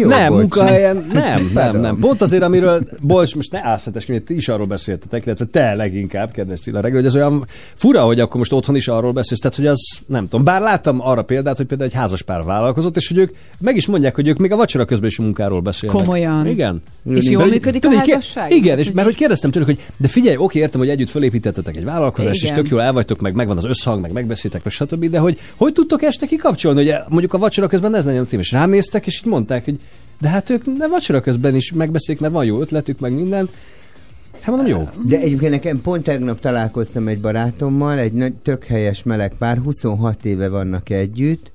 Jó, nem, munkahelyen, nem, nem, nem. Pont azért, amiről, bocs, most ne álszeteskedj, ti is arról beszéltetek, illetve te leginkább, kedves Cilla reggel, hogy ez olyan fura, hogy akkor most otthon is arról beszélsz, tehát hogy az, nem tudom, bár láttam arra példát, hogy például egy házaspár vállalkozott, és hogy ők meg is mondják, hogy ők még a vacsora közben is munkáról beszélnek. Komolyan? Igen. És jól De- működik tudod, a házasság? Igen, és mert hogy kérdeztem tőlük, hogy de figyelj, oké, értem, hogy együtt fölépítettetek egy vállalkozást, és Igen. tök jól el vagytok, meg megvan az összhang, meg megbeszéltek, meg stb. De hogy hogy tudtok este kikapcsolni, hogy mondjuk a vacsora közben ez legyen a tém, és rám néztek, és így mondták, hogy de hát ők ne vacsora közben is megbeszélik, mert van jó ötletük, meg minden. Hát mondom, jó. De egyébként nekem pont tegnap találkoztam egy barátommal, egy nagy, tök helyes meleg pár, 26 éve vannak együtt,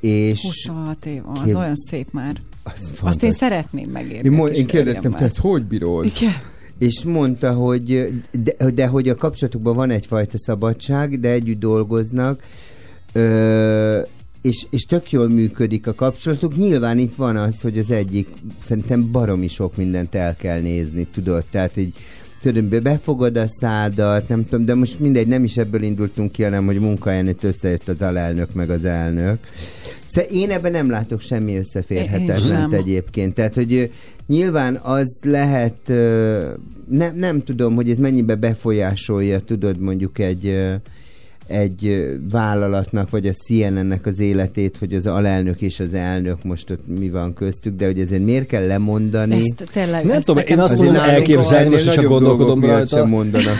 és 26 év, az Kép- olyan szép már. Az Azt én szeretném megérni. Én, mo- én kérdeztem, te ezt hogy bírod? Igen. És mondta, hogy de, de hogy a kapcsolatukban van egyfajta szabadság, de együtt dolgoznak, ö, és, és tök jól működik a kapcsolatuk. Nyilván itt van az, hogy az egyik szerintem baromi sok mindent el kell nézni, tudod? Tehát, hogy tudod, befogad a szádat, nem tudom, de most mindegy, nem is ebből indultunk ki, hanem hogy munkahelyen összejött az alelnök meg az elnök. Szóval én ebben nem látok semmi összeférhetetlent egyébként. Tehát, hogy nyilván az lehet, nem, nem tudom, hogy ez mennyibe befolyásolja, tudod, mondjuk egy egy vállalatnak, vagy a CNN-nek az életét, hogy az alelnök és az elnök most ott mi van köztük, de hogy ezért miért kell lemondani? Ezt tényleg, Nem ezt tudom, én azt mondom elképzelni, most csak gondolkodom rajta,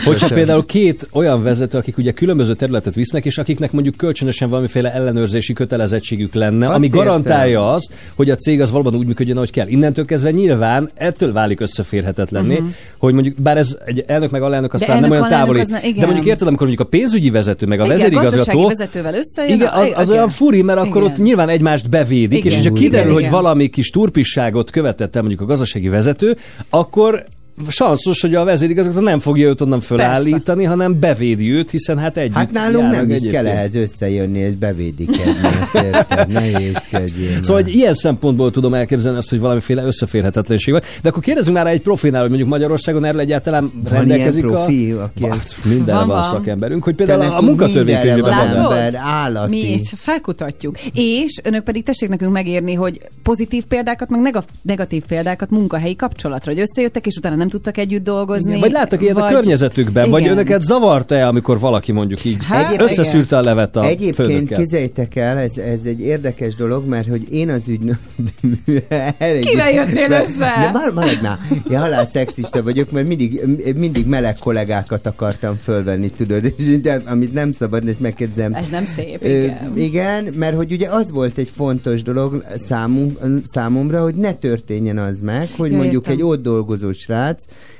hogyha sem. például két olyan vezető, akik ugye különböző területet visznek, és akiknek mondjuk kölcsönösen valamiféle ellenőrzési kötelezettségük lenne, Azt ami értem. garantálja azt, hogy a cég az valóban úgy működjön, ahogy kell. Innentől kezdve nyilván ettől válik összeférhetetlenné, Mhm. hogy mondjuk, bár ez egy elnök meg alelnök aztán elnök, nem olyan távoli, az ne- de mondjuk érted, amikor mondjuk a pénzügyi vezető, meg a Igen, vezérigazgató, gazdasági vezetővel összejön. igen, az, az igen. olyan furi, mert akkor Igen. ott nyilván egymást bevédik, Igen. és hogyha Igen, kiderül, hogy igen. valami kis turpisságot követett el mondjuk a gazdasági vezető, akkor sanszos, hogy a vezérigazgató nem fogja őt onnan fölállítani, hanem bevédi őt, hiszen hát együtt Hát nálunk nem is kell ehhez összejönni és bevédik egymást, érted? Nehézkedjél Szóval, hogy ilyen szempontból tudom elképzelni azt, hogy valamiféle összeférhetetlenség van. De akkor kérdezzünk már egy profinál, hogy mondjuk Magyarországon erről egyáltalán Van rendelkezik ilyen profi, a... aki Van, ezt- mindenre Van, van, van. szakemberünk, hogy például a, a mindenre van. ember, állati. Mi itt felkutatjuk. És önök pedig tessék nekünk megérni, hogy pozitív példákat, meg nega- negatív példákat munkahelyi kapcsolatra, hogy összejöttek, és utána nem tudtak együtt dolgozni. Igen, Vagy láttak ilyet a környezetükben, vagy Igen. önöket zavart-e, amikor valaki mondjuk így Hát, összeszűrte a levet a Egyébként főnökkel? képzeljétek el, ez, ez egy érdekes dolog, mert hogy én az ügynök... Kivel jöttél De- össze? De már maradj már. Ja, halál szexista vagyok, mert mindig, mindig meleg kollégákat akartam fölvenni, tudod, és de, amit nem szabad, és megkérdezem. Ez nem szép, Ö, igen. igen, mert hogy ugye az volt egy fontos dolog számunk, számomra, hogy ne történjen az meg, hogy Ja, mondjuk értem. egy ott dolgozó srác,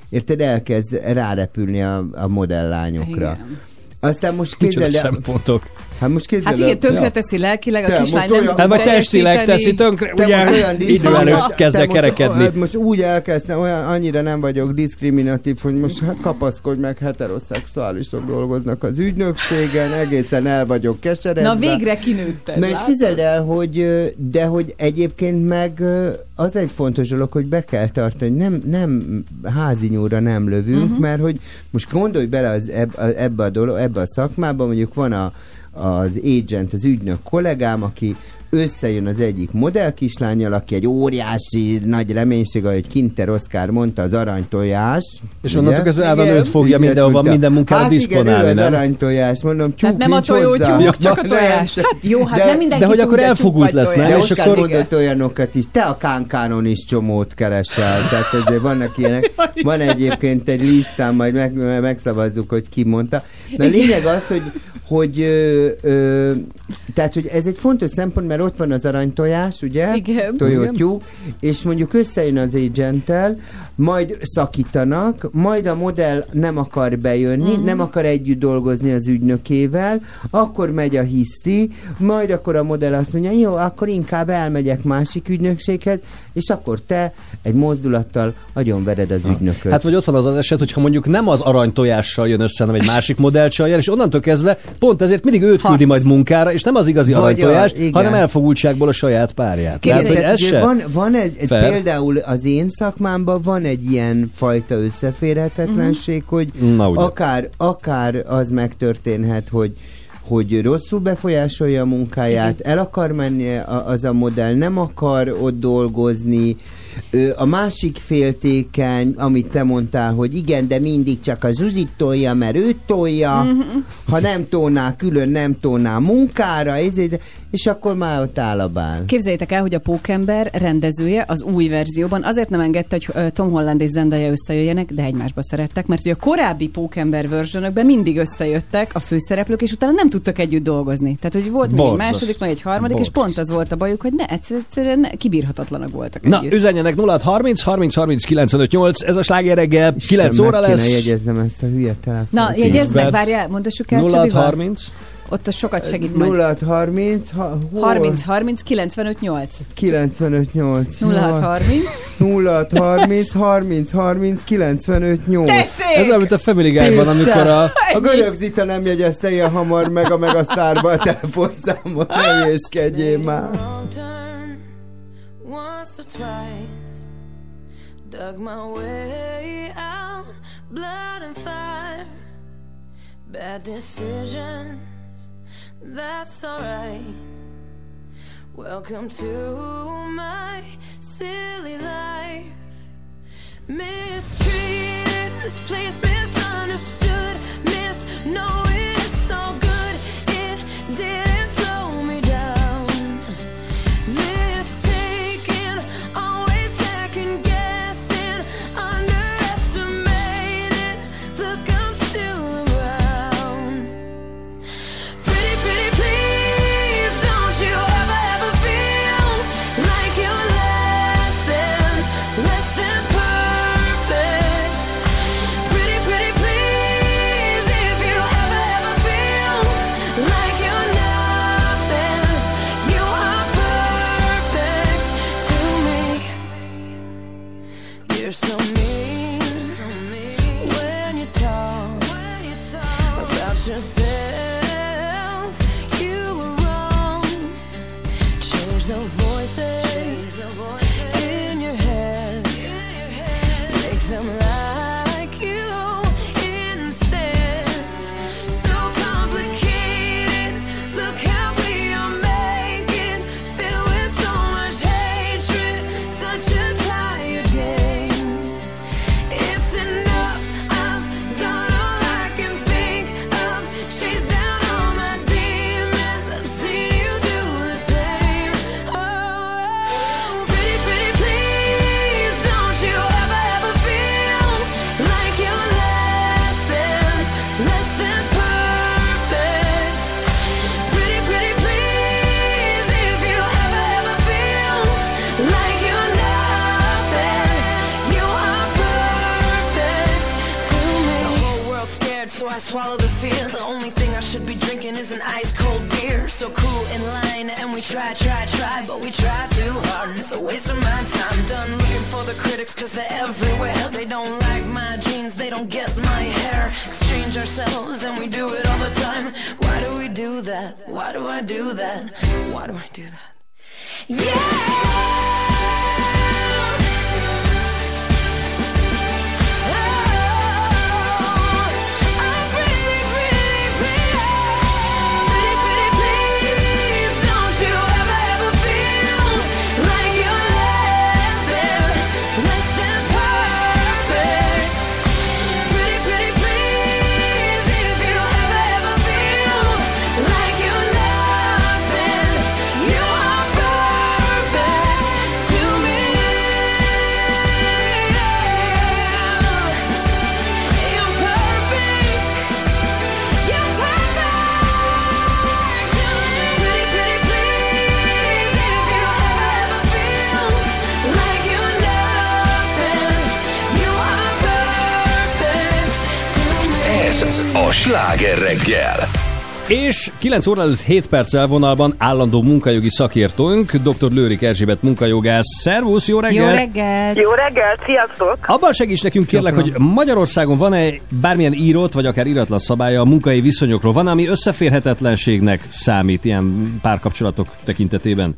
érted, elkezd rárepülni a, a modellányokra. Igen. Aztán most képzeld el... szempontok. Hát most képzeld Hát igen, tönkre teszi lelkileg, a Te kislány nem olyan- Hát vagy testileg teszi tönkre, Te ugye most olyan idő előtt kezd el most- kerekedni. hát Most úgy elkezdtem, olyan, annyira nem vagyok diszkriminatív, hogy most hát kapaszkodj meg, heteroszexuálisok dolgoznak az ügynökségen, egészen el vagyok keseredve. Na végre kinőtted. Na és képzeld el, hogy, de hogy egyébként meg az egy fontos dolog, hogy be kell tartani, nem, nem házi nyúlra nem lövünk, uh-huh. mert hogy most gondolj bele az, eb, a- ebbe, a dolog, ebbe a szakmába, mondjuk van a, az agent, az ügynök kollégám, aki összejön az egyik modellkislányjal, aki egy óriási nagy reménység, ahogy Kinter Oszkár mondta, az aranytojás. És ugye? onnantól Ádám Igen. őt fogja mindenhova, minden munkára hát diszponálni, igen, ő az nem? aranytojás, mondom, tyúk Tehát nem a tojó hozzá. tyúk, csak a tojás. Hát jó, hát nem mindenki de hogy akkor elfogult lesz, nem? de És Oskár akkor- mondott olyanokat is, te a kánkánon is csomót keresel, tehát ezért vannak ilyenek. Van egyébként egy listám, majd meg, megszavazzuk, hogy ki mondta. De a lényeg az, hogy, hogy ö, ö, tehát, hogy ez egy fontos szempont, mert ott van az aranytojás, ugye? Igen. Tojótyú, és mondjuk összejön az agenttel, majd szakítanak, majd a modell nem akar bejönni, Mhm. nem akar együtt dolgozni az ügynökével, akkor megy a hiszti, majd akkor a modell azt mondja, jó, akkor inkább elmegyek másik ügynökséghez, és akkor te egy mozdulattal agyonvered az ügynököt. Hát vagy ott van az az eset, hogyha mondjuk nem az aranytojással jön össze, hanem egy másik modellcsal jön, és onnantól kezdve pont ezért mindig őt küldi majd munkára, és nem az igazi Vagy a- aranytojás, igen. hanem elfogultságból a saját párját. Képzeld, ez ugye se van, van egy, egy például az én szakmámban van egy ilyen fajta összeférhetetlenség, hogy Na, ugye. akár, akár az megtörténhet, hogy hogy rosszul befolyásolja a munkáját, el akar menni a- az a modell, nem akar ott dolgozni, a másik féltékeny, amit te mondtál, hogy igen, de mindig csak az Zuzit tolja, mert őt tolja, Mhm. ha nem tolná külön, nem tolná munkára, ezért, és akkor már ott áll a bál. Képzeljétek el, hogy a Pókember rendezője az új verzióban azért nem engedte, hogy Tom Holland és Zendaya összejöjjenek, de egymásba szerettek, mert hogy a korábbi Pókember versionökben mindig összejöttek a főszereplők, és utána nem tudtak együtt dolgozni. Tehát, hogy volt még egy második, meg egy harmadik, és pont az volt a bajuk, hogy ne, egyszer- egyszerűen ne, kibírhatatlanak voltak Na, együtt. Üzenjenek 0 30 30 30 95 8, ez a sláger reggel, 9 óra meg lesz. kéne jegyeznem ezt a hülye telefont. Na, jegyezd meg, várjál, mondassuk el 0 Csabival. 30 Ott az sokat segít majd. 0 30 ha, hol? 30 30 95 8. 95 8 0 30. 0 30 30 30 95 8 Tessék! Ez olyan, mint a Family Guy-ban, amikor a... A görög Zita nem jegyezte ilyen hamar meg a Megasztárba a telefonszámot, ne hülyéskedjél már. wrong turn once or twice. Dug my way out, blood and fire. Bad decisions, that's alright. Welcome to my silly life. Mistreated, misplaced, misunderstood, miss. No, it's all good. It didn't 9 óra előtt 7 perccel vonalban állandó munkajogi szakértőnk, dr. Lőrik Erzsébet munkajogász. Szervusz, jó reggel! Jó reggelt! Jó reggelt, sziasztok! Abban segíts nekünk kérlek, hogy Magyarországon van-e bármilyen írott, vagy akár íratlan szabálya a munkai viszonyokról? Van, ami összeférhetetlenségnek számít ilyen párkapcsolatok tekintetében?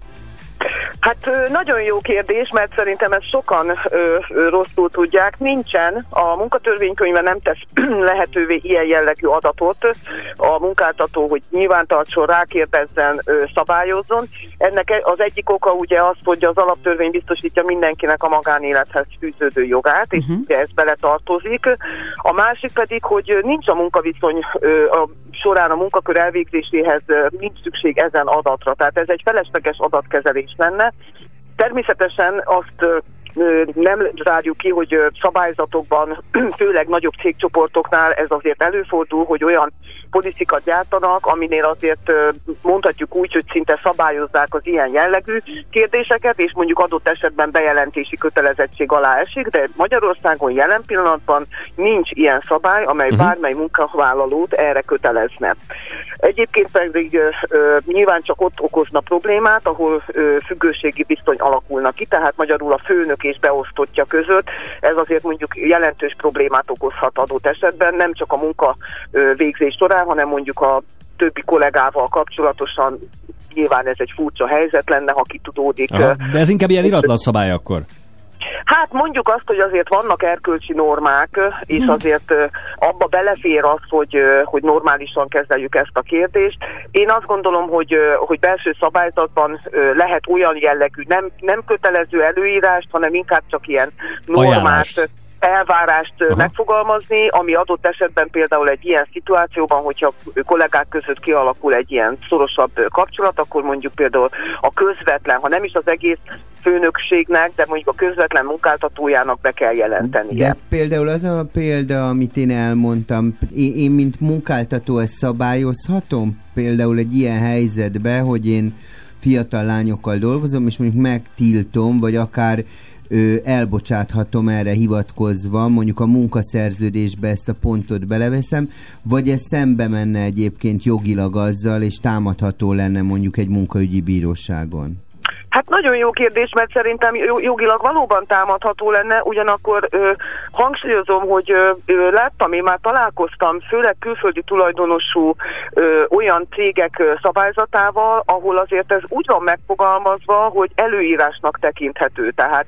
Hát nagyon jó kérdés, mert szerintem ezt sokan ö, ö, rosszul tudják. Nincsen, a munkatörvénykönyve nem tesz lehetővé ilyen jellegű adatot a munkáltató, hogy nyilvántartson, rákérdezzen, ö, szabályozzon. Ennek e- az egyik oka ugye az, hogy az alaptörvény biztosítja mindenkinek a magánélethez fűződő jogát, és ugye ez beletartozik. A másik pedig, hogy nincs a munkaviszony ö, a során a munkakör elvégzéséhez nincs szükség ezen adatra. Tehát ez egy felesleges adatkezelés lenne. Természetesen azt nem zárjuk ki, hogy szabályzatokban, főleg nagyobb cégcsoportoknál ez azért előfordul, hogy olyan policikat gyártanak, aminél azért mondhatjuk úgy, hogy szinte szabályozzák az ilyen jellegű kérdéseket, és mondjuk adott esetben bejelentési kötelezettség alá esik, de Magyarországon jelen pillanatban nincs ilyen szabály, amely bármely munkavállalót erre kötelezne. Egyébként pedig ö, nyilván csak ott okozna problémát, ahol ö, függőségi viszony alakulna ki, tehát magyarul a főnök és beosztottja között. Ez azért mondjuk jelentős problémát okozhat adott esetben, nem csak a munka ö, végzés során, hanem mondjuk a többi kollégával kapcsolatosan nyilván ez egy furcsa helyzet lenne, ha kitudódik. Aha, de ez inkább ilyen iratlan szabály akkor. Hát mondjuk azt, hogy azért vannak erkölcsi normák, és azért ö, abba belefér az, hogy, hogy normálisan kezeljük ezt a kérdést. Én azt gondolom, hogy, hogy belső szabályzatban lehet olyan jellegű, nem, nem kötelező előírást, hanem inkább csak ilyen normát, Ajánlást. Elvárást Aha. megfogalmazni, ami adott esetben például egy ilyen szituációban, hogyha kollégák között kialakul egy ilyen szorosabb kapcsolat, akkor mondjuk például a közvetlen, ha nem is az egész főnökségnek, de mondjuk a közvetlen munkáltatójának be kell jelentenie. De például az a példa, amit én elmondtam, én, én mint munkáltató ezt szabályozhatom? Például egy ilyen helyzetben, hogy én fiatal lányokkal dolgozom, és mondjuk megtiltom, vagy akár elbocsáthatom erre hivatkozva, mondjuk a munkaszerződésbe ezt a pontot beleveszem, vagy ez szembe menne egyébként jogilag azzal, és támadható lenne mondjuk egy munkaügyi bíróságon? Hát nagyon jó kérdés, mert szerintem jo- jogilag valóban támadható lenne, ugyanakkor ö, hangsúlyozom, hogy ö, láttam, én már találkoztam, főleg külföldi tulajdonosú ö, olyan cégek szabályzatával, ahol azért ez úgy van megfogalmazva, hogy előírásnak tekinthető. Tehát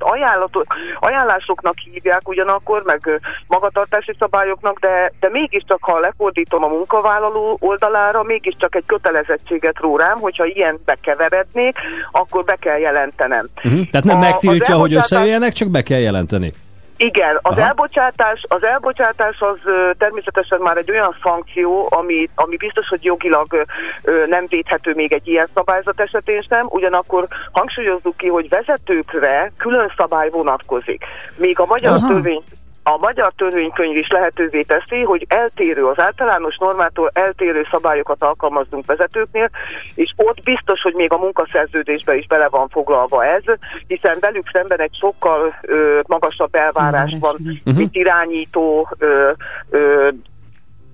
ajánlásoknak hívják ugyanakkor, meg ö, magatartási szabályoknak, de, de mégiscsak, ha lefordítom a munkavállaló oldalára, mégiscsak egy kötelezettséget ró rám, hogyha ilyen bekeverednék, akkor be jelentenem. Uh-huh. Tehát nem A- megtiltja, hogy összejöjjenek, csak be kell jelenteni. Igen, az Aha. elbocsátás, az elbocsátás az ö, természetesen már egy olyan szankció, ami, ami biztos, hogy jogilag ö, nem védhető még egy ilyen szabályzat esetén sem, ugyanakkor hangsúlyozzuk ki, hogy vezetőkre külön szabály vonatkozik. Még a magyar Aha. törvény a magyar törvénykönyv is lehetővé teszi, hogy eltérő, az általános normától eltérő szabályokat alkalmazzunk vezetőknél, és ott biztos, hogy még a munkaszerződésbe is bele van foglalva ez, hiszen velük szemben egy sokkal ö, magasabb elvárás van, Mhm. mint irányító ö, ö,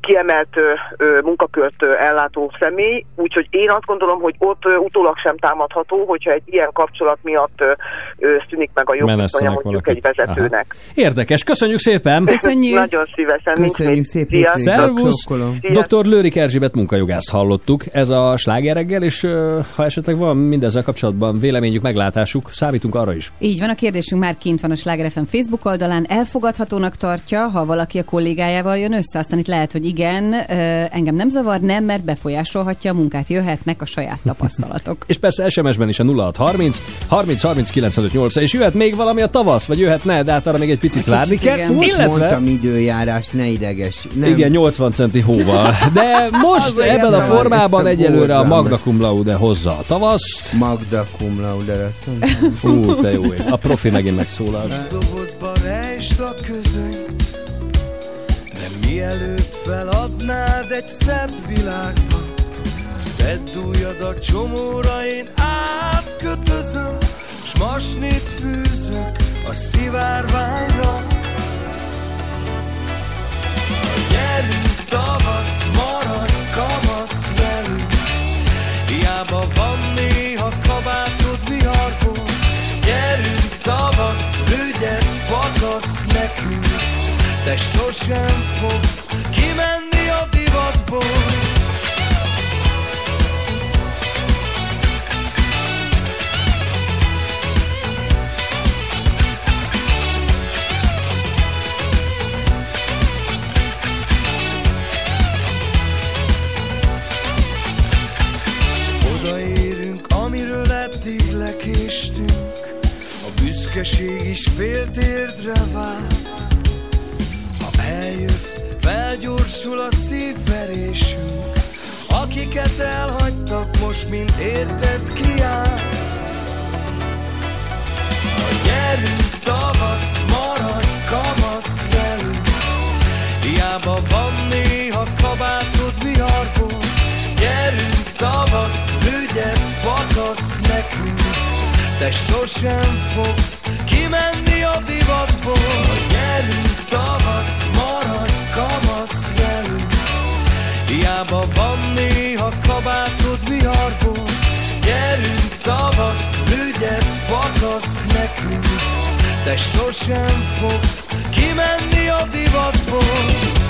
kiemelt ö, munkakört ö, ellátó személy, úgyhogy én azt gondolom, hogy ott ö, utólag sem támadható, hogyha egy ilyen kapcsolat miatt ö, ö, szűnik meg a jogviszonya mondjuk egy vezetőnek. Érdekes, köszönjük szépen! Nagyon szívesen. Köszönjük szépen. Szervusz! Dr. Lőrik Erzsébet munkajogászt hallottuk. Ez a slágereggel, és ö, ha esetleg van mindezzel kapcsolatban véleményük, meglátásuk, számítunk arra is. Így van, a kérdésünk már kint van a Sláger FM Facebook oldalán. Elfogadhatónak tartja, ha valaki a kollégájával jön össze, aztán itt lehet, hogy igen, engem nem zavar, nem, mert befolyásolhatja a munkát, jöhetnek a saját tapasztalatok. És persze SMS-ben is a 0630 30 30 95 8 és jöhet még valami a tavasz, vagy jöhetne, de hát arra még egy picit várni kell. Most Illetve, mondtam időjárás, ne ideges. Nem. igen, 80 centi hóval. De most Az ebben a formában egyelőre a. Magna Cum Laude hozza a tavaszt. Magda cum laude, mondtam. Hú, te jó ég. A profi megint megszólal. dobozba rejtsd a közönyt De mielőtt feladnád egy szebb világba. Tedd ujjad a csomóra, én átkötözöm S masnit fűzök a szivárványra. Gyerünk tavasz, maradj kamasz velünk Hiába van néha Te sosem fogsz kimenni a divatból. Odaérünk, amiről eddig lekéstünk A büszkeség is fél térdre vár eljössz, felgyorsul a szívverésünk. Akiket elhagytak, most mind érted kiáll Ha gyerünk tavasz, maradj kamasz velünk. Hiába van néha kabátod viharból. Gyerünk tavasz, rügyet fakasz nekünk. Te sosem fogsz kimenni a divatból. Gyerünk tavasz, maradj kamasz velünk. Hiába van néha kabátod viharból. Gyerünk tavasz, rügyet fakasz nekünk. Te sosem fogsz kimenni a divatból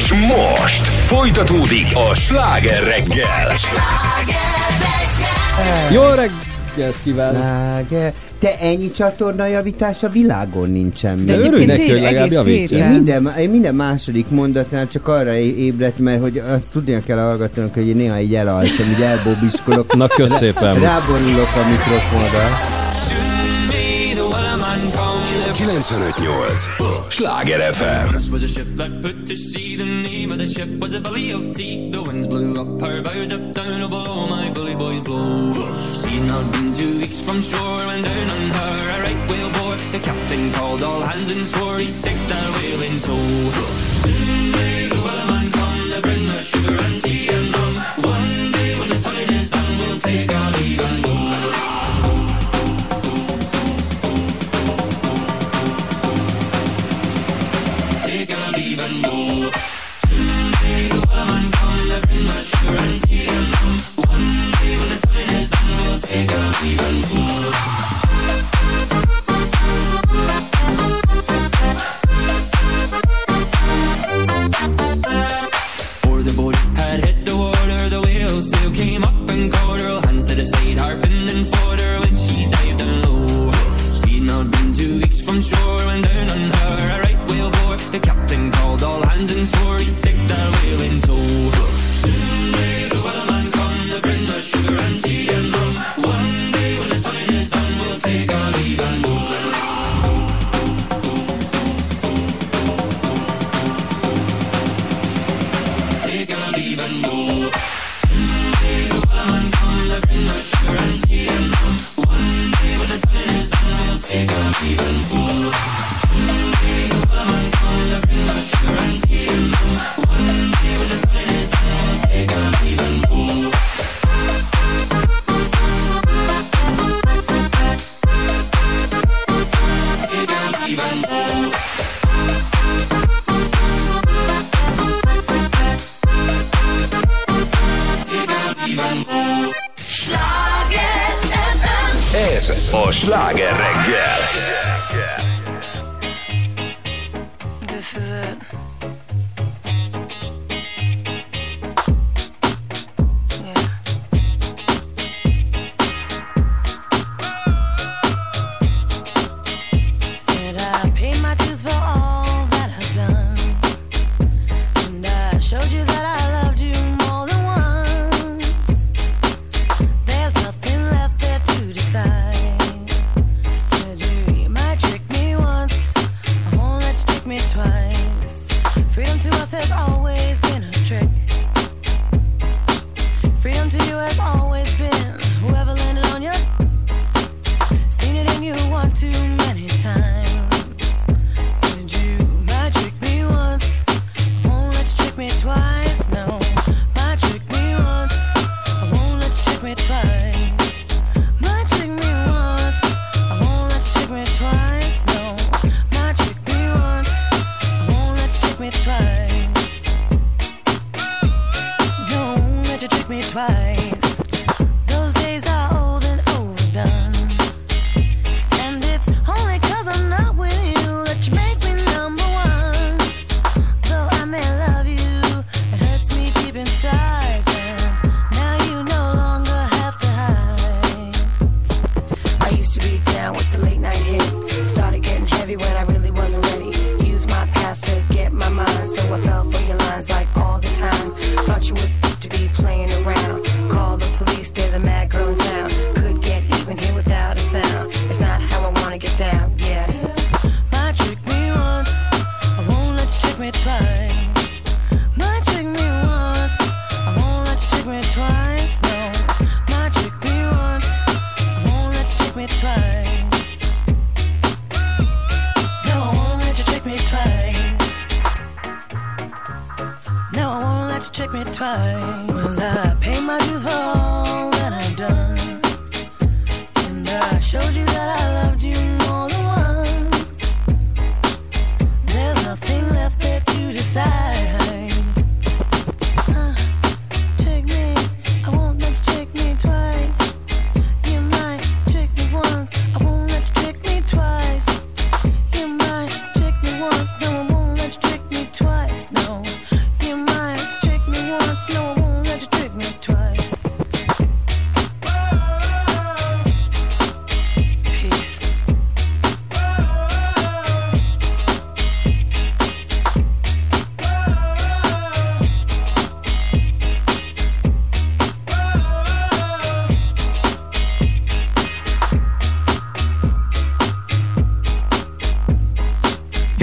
És most folytatódik a sláger reggel. Jó reggelt kívánok! Sláger. Te ennyi csatorna javítás a világon nincsen. De még. egyébként Örülj neki, hogy legalább javítja. Én minden, én minden második mondatnál csak arra ébredt, mert hogy azt tudnia kell hallgatnunk, hogy én néha így elalszom, így elbóbiskolok. Na, kösz szépen. Ráborulok a mikrofonra. 95.8 Sláger FM was a ship that put to sea. The name of the ship was a belly of tea. The winds blew up her bow, up down, my bully boys blow. She'd not been two weeks from shore down on her a right whale bore. The captain called all hands and swore he'd take that whale in tow. Soon may the wellerman come to bring us sugar and tea and rum. One day when the time is done, we'll take our leave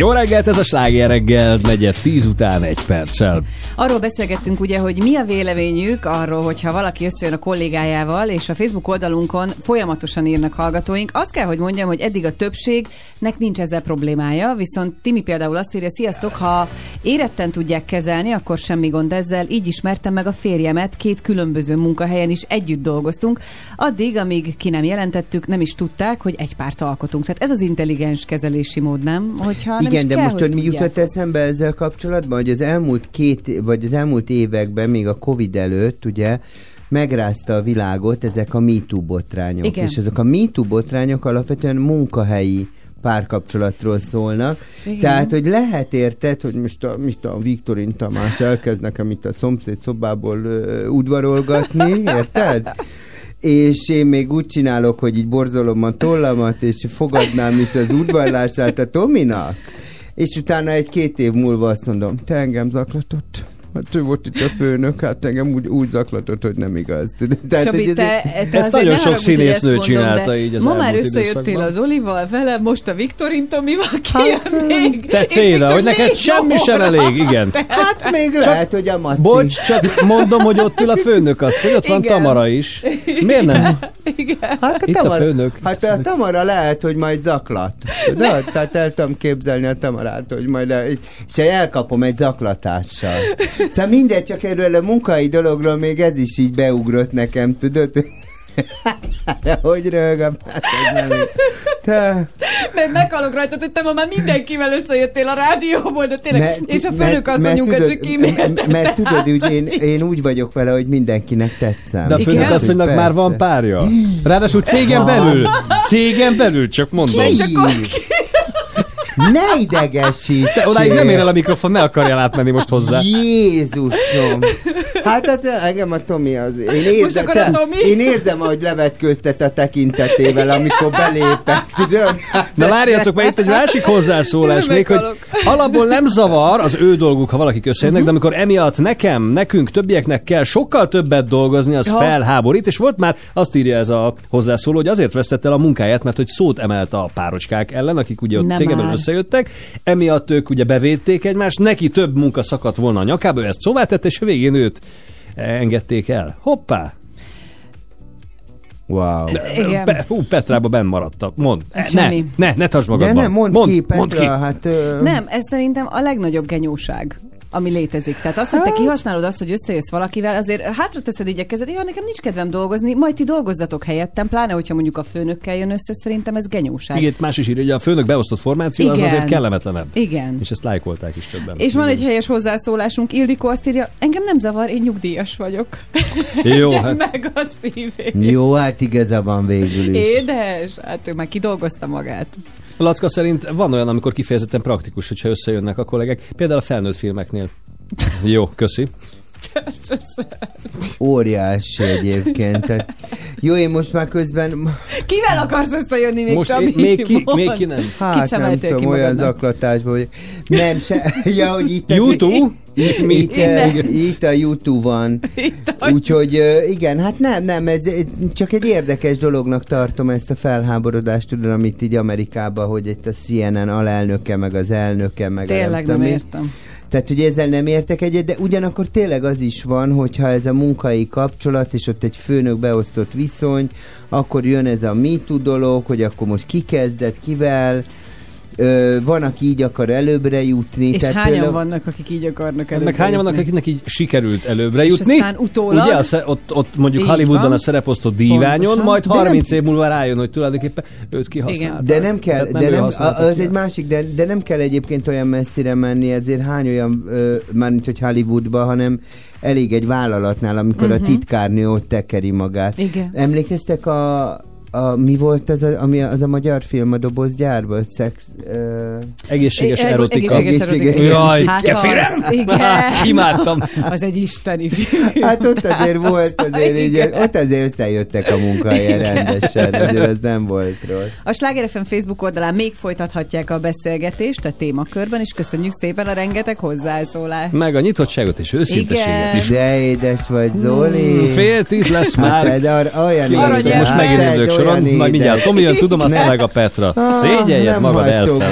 Jó reggelt, ez a sláger reggel, negyed tíz után egy perccel. Arról beszélgettünk ugye, hogy mi a véleményük arról, hogyha valaki összejön a kollégájával, és a Facebook oldalunkon folyamatosan írnak hallgatóink. Azt kell, hogy mondjam, hogy eddig a többségnek nincs ezzel problémája, viszont Timi például azt írja, sziasztok, ha éretten tudják kezelni, akkor semmi gond ezzel. Így ismertem meg a férjemet, két különböző munkahelyen is együtt dolgoztunk. Addig, amíg ki nem jelentettük, nem is tudták, hogy egy párt alkotunk. Tehát ez az intelligens kezelési mód, nem? Hogyha nem Igen, de kell, most hogy mi tudják. jutott eszembe ezzel kapcsolatban, hogy az elmúlt két, vagy az elmúlt években, még a Covid előtt, ugye, megrázta a világot ezek a MeToo botrányok. Igen. És ezek a MeToo botrányok alapvetően munkahelyi párkapcsolatról szólnak. Igen. Tehát, hogy lehet érted, hogy most a, mit a Viktorin Tamás elkezd nekem itt a szomszéd szobából ö, udvarolgatni, érted? És én még úgy csinálok, hogy így borzolom a tollamat, és fogadnám is az udvarlását a Tominak, és utána egy-két év múlva azt mondom, te engem zaklatott. Hát ő volt itt a főnök, hát engem úgy, úgy zaklatott, hogy nem igaz. Tehát, Csabi, hogy te, ez- te Ezt nagyon sok színésznő mondom, csinálta de így az Ma már összejöttél az Olival, velem, most a Viktorin Tomival még. Te és még céda, csak hogy neked semmi sem elég, igen. Hát még Csak- lehet, hogy a Maci. Bocs, csak mondom, hogy ott ül a főnök azt, hogy ott van Igen. Tamara is. Miért nem? Hát Itt a főnök. Hát a Tamara lehet, hogy majd zaklat. De, tehát el tudom képzelni a Tamarát, hogy majd és elkapom egy zaklatással. Szóval mindegy, csak erről a munkai dologról még ez is így beugrott nekem, tudod? De hogy röhögöm? Hát. Te, Mert meghalok rajta, hogy te ma már mindenkivel összejöttél a rádióból, de tényleg, Mert- és a mert se tudod- kímélted. Mert tudod, úgy én, én úgy vagyok vele, hogy mindenkinek tetszem. De a főnök asszonynak már van párja. Ráadásul cégen belül. Cégen belül, csak mondom. Ne idegesíts! Te odáig nem ér el a mikrofon, ne akarjál átmenni most hozzá. Jézusom! Hát, hát engem a Tomi az... Én érzem, akkor a Tomi? én érzem, hogy levetköztet a tekintetével, amikor belépett, tudod? Na várjatok, mert itt egy másik hozzászólás még, hogy alapból nem zavar az ő dolguk, ha valakik összejönnek, de amikor emiatt nekem, nekünk, többieknek kell sokkal többet dolgozni, az Ja. felháborít, és volt már, azt írja ez a hozzászóló, hogy azért vesztette el a munkáját, mert hogy szót emelt a párocskák ellen, akik ugye ott Nem összejöttek, emiatt ők ugye bevédték egymást, neki több munka szakadt volna a nyakába, ő ezt szóvá tette, és a végén őt engedték el. Hoppá! Wow. Igen. Pe, hú, Petrába benn maradtak. Mondd. Ez ne, ne, ne tartsd De magadban. nem, mondd, mondd ki, Petra, mondd ki. hát... Ö... Nem, ez szerintem a legnagyobb genyóság ami létezik. Tehát az, hogy te kihasználod azt, hogy összejössz valakivel, azért hátra teszed így a kezed, ja, nekem nincs kedvem dolgozni, majd ti dolgozzatok helyettem, pláne, hogyha mondjuk a főnökkel jön össze, szerintem ez genyóság. Igen, más is írja, hogy a főnök beosztott formáció az Igen. azért kellemetlenebb. Igen. És ezt lájkolták is többen. És van egy helyes hozzászólásunk, Ildikó azt írja, engem nem zavar, én nyugdíjas vagyok. Jó, hát- meg a szívét. Jó, hát igaza van végül is. Édes, hát ő már kidolgozta magát. Lacka szerint van olyan, amikor kifejezetten praktikus, hogyha összejönnek a kollégek, például a felnőtt filmeknél. Jó, köszi. Óriási egyébként. Tehát, jó, én most már közben... Kivel akarsz összejönni még, Most Csabi? én- még ki- Mondd. még ki nem? Hát nem tudom, ki olyan magadnak? zaklatásban vagyok. Nem, se, ja, hogy itt... YouTube? Itt, Mi? itt, Innen. eh, itt a YouTube van. Úgyhogy eh, igen, hát nem, nem, ez ez csak egy érdekes dolognak tartom ezt a felháborodást, tudod, amit így Amerikában, hogy itt a CNN alelnöke, meg az elnöke, meg a Tényleg nem tudom mi. Tehát ugye ezzel nem értek egyet, de ugyanakkor tényleg az is van, hogyha ez a munkai kapcsolat, és ott egy főnök beosztott viszony, akkor jön ez a MeToo dolog, hogy akkor most ki kezdett, kivel, Ö, van, aki így akar előbbre jutni. És tehát hányan például- vannak, akik így akarnak előbb Meg hányan vannak, akiknek így sikerült előbbre És jutni? aztán utólag- Ugye, a sze- ott, ott mondjuk Így Hollywoodban van. a szereposztó díványon, Pontosan. majd De nem- 30 év múlva rájön, hogy tulajdonképpen őt kihasználták. De nem kell, Tehát de nem, az ki. egy másik, de, de nem kell egyébként olyan messzire menni, ezért hány olyan, ö, mármint hogy Hollywoodban, hanem elég egy vállalatnál, amikor Mhm. a titkárnő ott tekeri magát. Igen. Emlékeztek a, a mi volt az a, ami az a magyar film a dobozgyárban? Szex... Ö... Egészséges erotika. egészséges erotika. Jaj, Hát kefirem! az, igen. Imádtam. Az egy isteni film. Hát ott azért volt, azért így, Igen. ott azért összejöttek a munkahelyen rendesen, azért az nem volt rossz. A Sláger FM Facebook oldalán még folytathatják a beszélgetést a témakörben, és köszönjük szépen a rengeteg hozzászólást. Meg a nyitottságot és őszinteséget is. De édes vagy, Zoli. Fél tíz lesz már. Hát, de ar- olyan Most édes. most Hát, megint egy soron, majd mindjárt. Tomi jön, tudom, aztán meg a Petra. Ah, Szégyeljet nem magad hagytok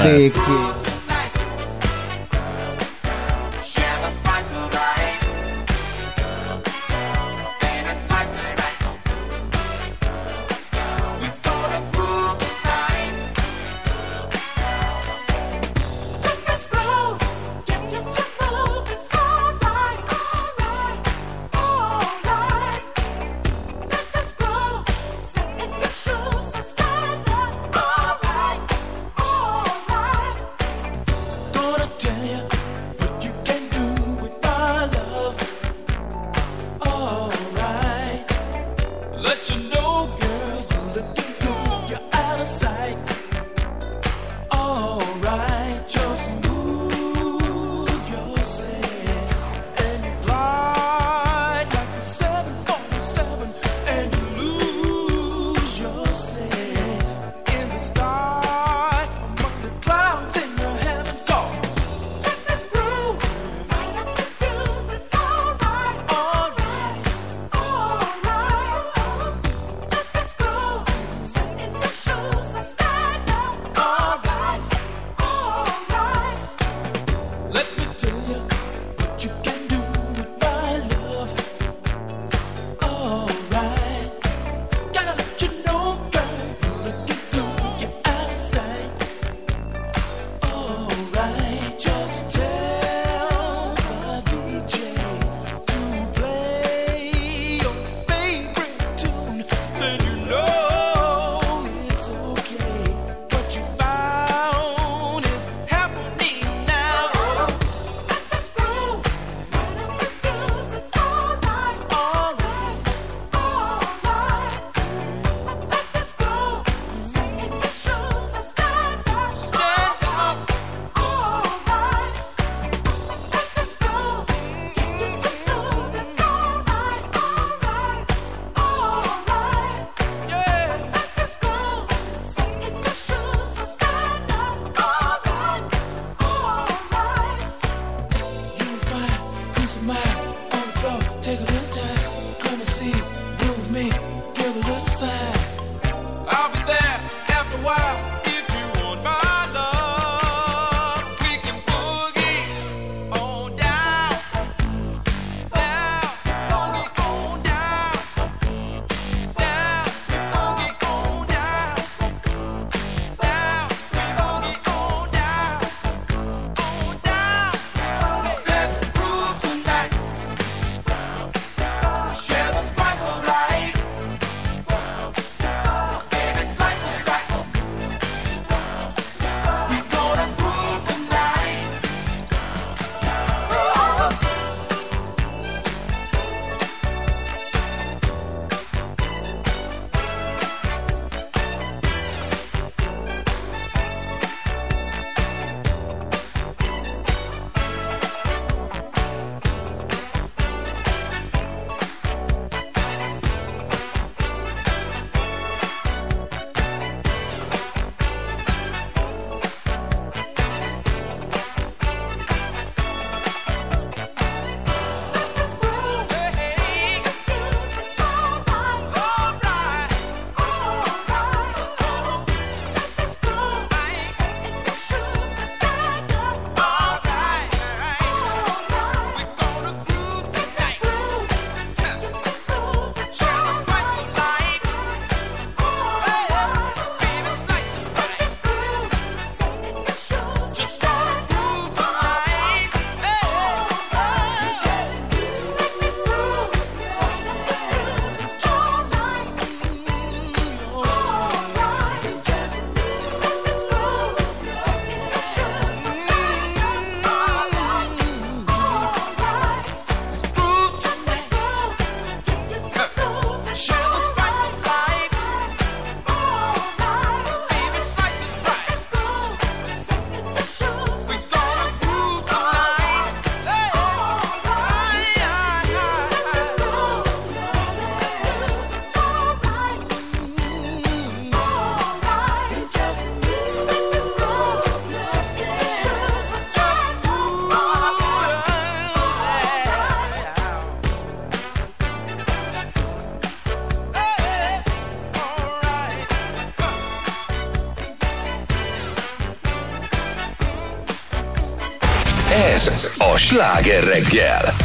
sláger reggel.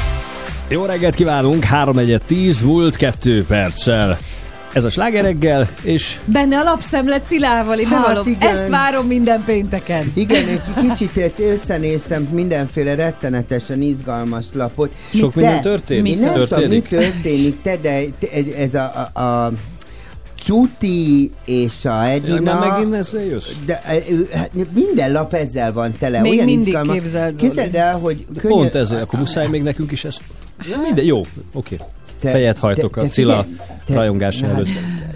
Jó reggelt kívánunk, 3 10 múlt 2 perccel. Ez a sláger reggel, és Benne a lapszemle Cilával, én Hát igen. Ezt várom minden pénteken. Igen, egy kicsit összenéztem mindenféle rettenetesen izgalmas lapot. Sok Te, minden történik? Én nem tudom, mi Történik? történik, te, de ez a, a, a Cuti és a Edina... már megint ezzel jössz? De, e, hát minden lap ezzel van tele. Még olyan mindig izgalmas. képzeld. Képzeld el, hogy... De Pont ezért, akkor muszáj még nekünk is ezt... Ja, minden, jó, oké. Te- Fejet hajtok te- a te Cilla figyelj, te- rajongása na, előtt.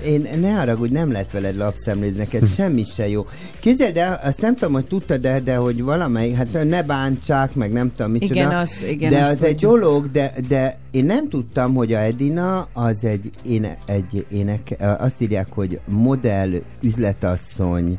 Én ne haragudj, nem lehet veled lapszemlézni, neked Hm. semmi se jó. Képzeld el, azt nem tudom, hogy tudtad de, de hogy valamelyik, hát ne bántsák, meg nem tudom micsoda. Igen, az- igen, de az egy dolog, de, de én nem tudtam, hogy a Edina az egy, éne, egy ének, azt írják, hogy modell üzletasszony,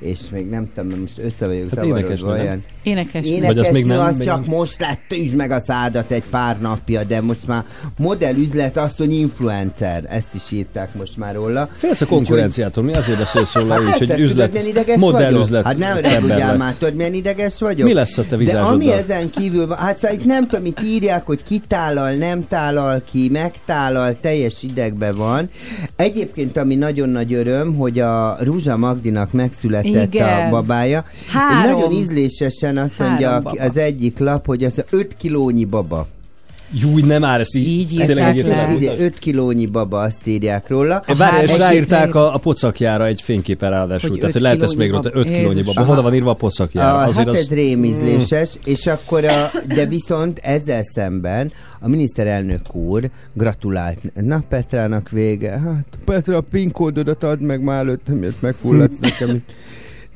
és még nem tudom, most össze vagyok Hát zavarodva énekesnő, nem? olyan. Énekesnő. Vagy azt még Énekesnő, nem- az még csak nem. most lett, üsd meg a szádat egy pár napja, de most már modell üzlet, asszony influencer, ezt is írták most már róla. Félsz a konkurenciától, mi azért beszélsz róla Hát hogy tudod, üzlet, milyen ideges modell vagyok? üzlet Hát nem lett. már, tudod, milyen ideges vagyok? Mi lesz a te De ami ezen kívül van, hát szóval itt nem tudom, itt írják, hogy kitálal, nem tálal ki, megtálal, teljes idegbe van. Egyébként, ami nagyon nagy öröm, hogy a Rúzsa Magdinak megszületett Igen. a babája. Három. Nagyon ízlésesen azt mondja Három a- baba. az egyik lap, hogy az 5 kilónyi baba. Júj, nem már ezt így, Így tényleg írták egyet le. rámutasd. 5 kilónyi baba, azt írják róla. Várj, és ráírták a, a pocakjára egy fényképen ráadásul. Tehát, hogy lehet ezt még bab- 5 kilónyi baba. Honnan van írva a pocakjára? Ah, Azért hát az... ez rémízléses, és akkor a, de viszont ezzel szemben a miniszterelnök úr gratulált. Na Petrának vége. Hát Petra, a PIN kódodat add meg már előtt, miért megfulladsz nekem.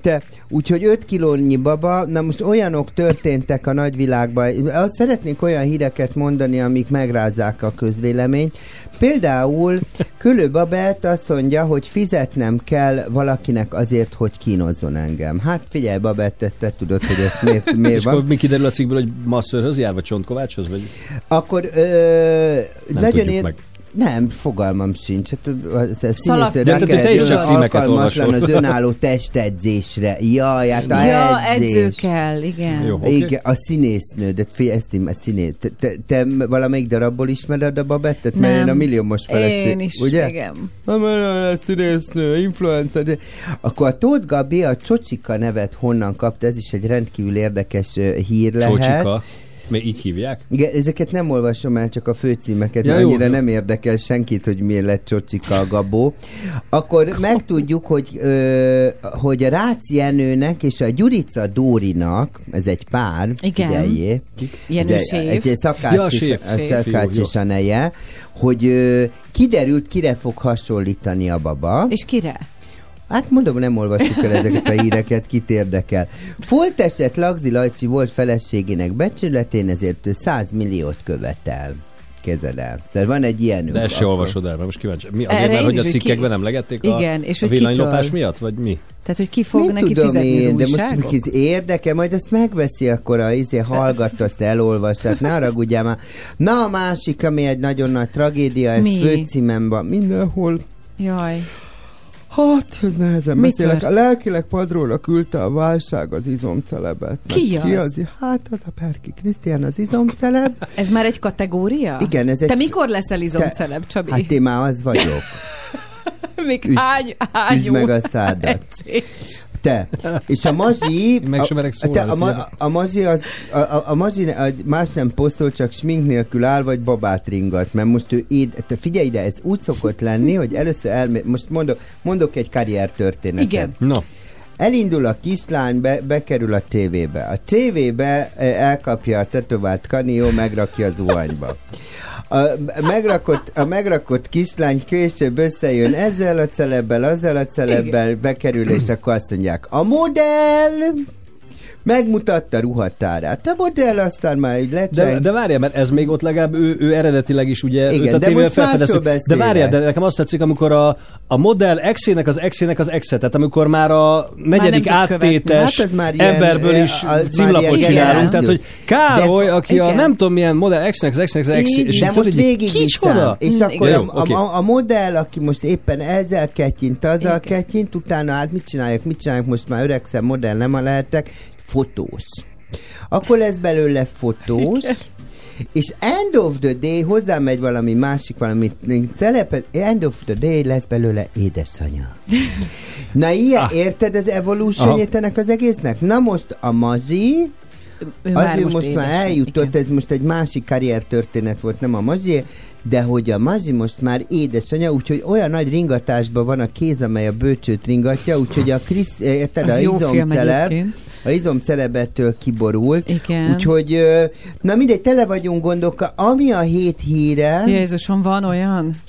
Te, úgyhogy 5 kilónyi baba, na most olyanok történtek a nagyvilágban, azt szeretnék olyan híreket mondani, amik megrázzák a közvéleményt. Például Külő Babett azt mondja, hogy fizetnem kell valakinek azért, hogy kínozzon engem. Hát figyelj, Babett, ezt te tudod, hogy ez miért, miért És van. akkor mi kiderül a cikkből, hogy masszörhöz jár, vagy Csontkovácshoz? Vagy... Akkor ö, Nem tudjuk ér... meg. Nem, fogalmam sincs. Hát, is csak címeket alkalmatlan olvasol. az önálló testedzésre. Jaj, hát a Ja, edzés. edző kell, igen. Jó. Oké. Igen, a színésznő, de fi, ezt a színész. Te, te, te valamelyik darabból ismered a babettet? Mert Nem. én a milliómos feleség. Én is, ugye? igen. A színésznő, influencer. de- Akkor a Tóth Gabi a Csocsika nevet honnan kapta? Ez is egy rendkívül érdekes hír lehet. Csócsika. Még így hívják? Igen, ezeket nem olvasom el, csak a főcímeket, Ja, jó, annyira jó. nem érdekel senkit, hogy miért lett Csocsika a Gabó. Akkor megtudjuk, hogy, ö, hogy a Rácz Jenőnek és a Gyurica Dórinak, ez egy pár, Igen. figyeljé, Jenő egy, egy szakács, Ja, séf, is a neje, hogy ö, kiderült, kire fog hasonlítani a baba. És kire? Hát mondom, nem olvassuk el ezeket a híreket, kit érdekel. Foltestet Lagzi Lajcsi volt feleségének becsületén, ezért ő 100 milliót követel. Kezed el. Tehát van egy ilyen De ezt se olvasod el, mert most kíváncsi. Mi, azért, Erre mert hogy is, a hogy ki- cikkekben nem legették a, Igen, és a hogy villanylopás kitől? miatt, vagy mi? Tehát, hogy ki fog Mit neki tudom fizetni én, az de most újságok? kis érdekel, majd azt megveszi, akkor a izé hallgat, azt elolvas, tehát ne haragudjál már. Na a másik, ami egy nagyon nagy tragédia, ez Mi? főcímen van mindenhol. Jaj. Hát, ez nehezen Mi beszélek. tört? A lelkileg padróra küldte a válság az izomcelebet. Ki Ki az? Hát az a Perki Krisztián az izomceleb. Ez már egy kategória? Igen, ez egy- Te mikor leszel Te- izomceleb, Csabi? Hát én már az vagyok. Még üsd- hány, hány üsd meg a szádat. Te. És a Mazsi... Meg sem a, merek te, a, ma, a Mazsi az, a, a, a Mazsi ne- az más nem posztol, csak smink nélkül áll, vagy babát ringat. Mert most ő éd, te figyelj ide, ez úgy szokott lenni, hogy először elmé... Most mondok, mondok egy karriertörténetet. Igen. No. Elindul a kislány, be, bekerül a tévébe. A tévébe eh, elkapja a tetovált kanió, megrakja a zuhanyba. A megrakott, a megrakott kislány később összejön ezzel a celebbel, azzal a celebbel, bekerül, és akkor azt mondják, a modell megmutatta ruhatárát. A modell aztán már így De, lecseng. de várjál, mert ez még ott legalább ő, ő eredetileg is ugye Igen, a de most felfedeztük. De várjál, de nekem azt tetszik, amikor a, a modell exének az exének az exe, tehát amikor már a negyedik követni. áttétes Hát ez már ilyen, emberből eh, is már címlapot csinálunk. Tehát, hogy Károly, De- aki a igen. nem tudom milyen modell exének az exének az exe, Így, és de most végig kicsoda? És akkor a, a, a, a, modell, aki most éppen ezzel kettyint, azzal Igen. kettyint, utána hát mit csinálják, mit csinálják, most már öregszem modell, nem a lehetek, fotós. akkor lesz belőle fotós, és end of the day hozzámegy valami másik, valami telepet, end of the day lesz belőle édesanyja. Na ilyen, ah. érted az evolution ennek az egésznek? Na most a mazi, Ő az már ő most most már eljutott, ez most egy másik karriertörténet volt, nem a mazsi, de hogy a mazsi most már édesanyja, úgyhogy olyan nagy ringatásban van a kéz, amely a bölcsőt ringatja, úgyhogy a Krisz, érted, Az a izomceleb, a izomcelebettől kiborult. Igen. Úgyhogy, na mindegy, tele vagyunk gondokkal. Ami a hét híre... Jézusom, van olyan?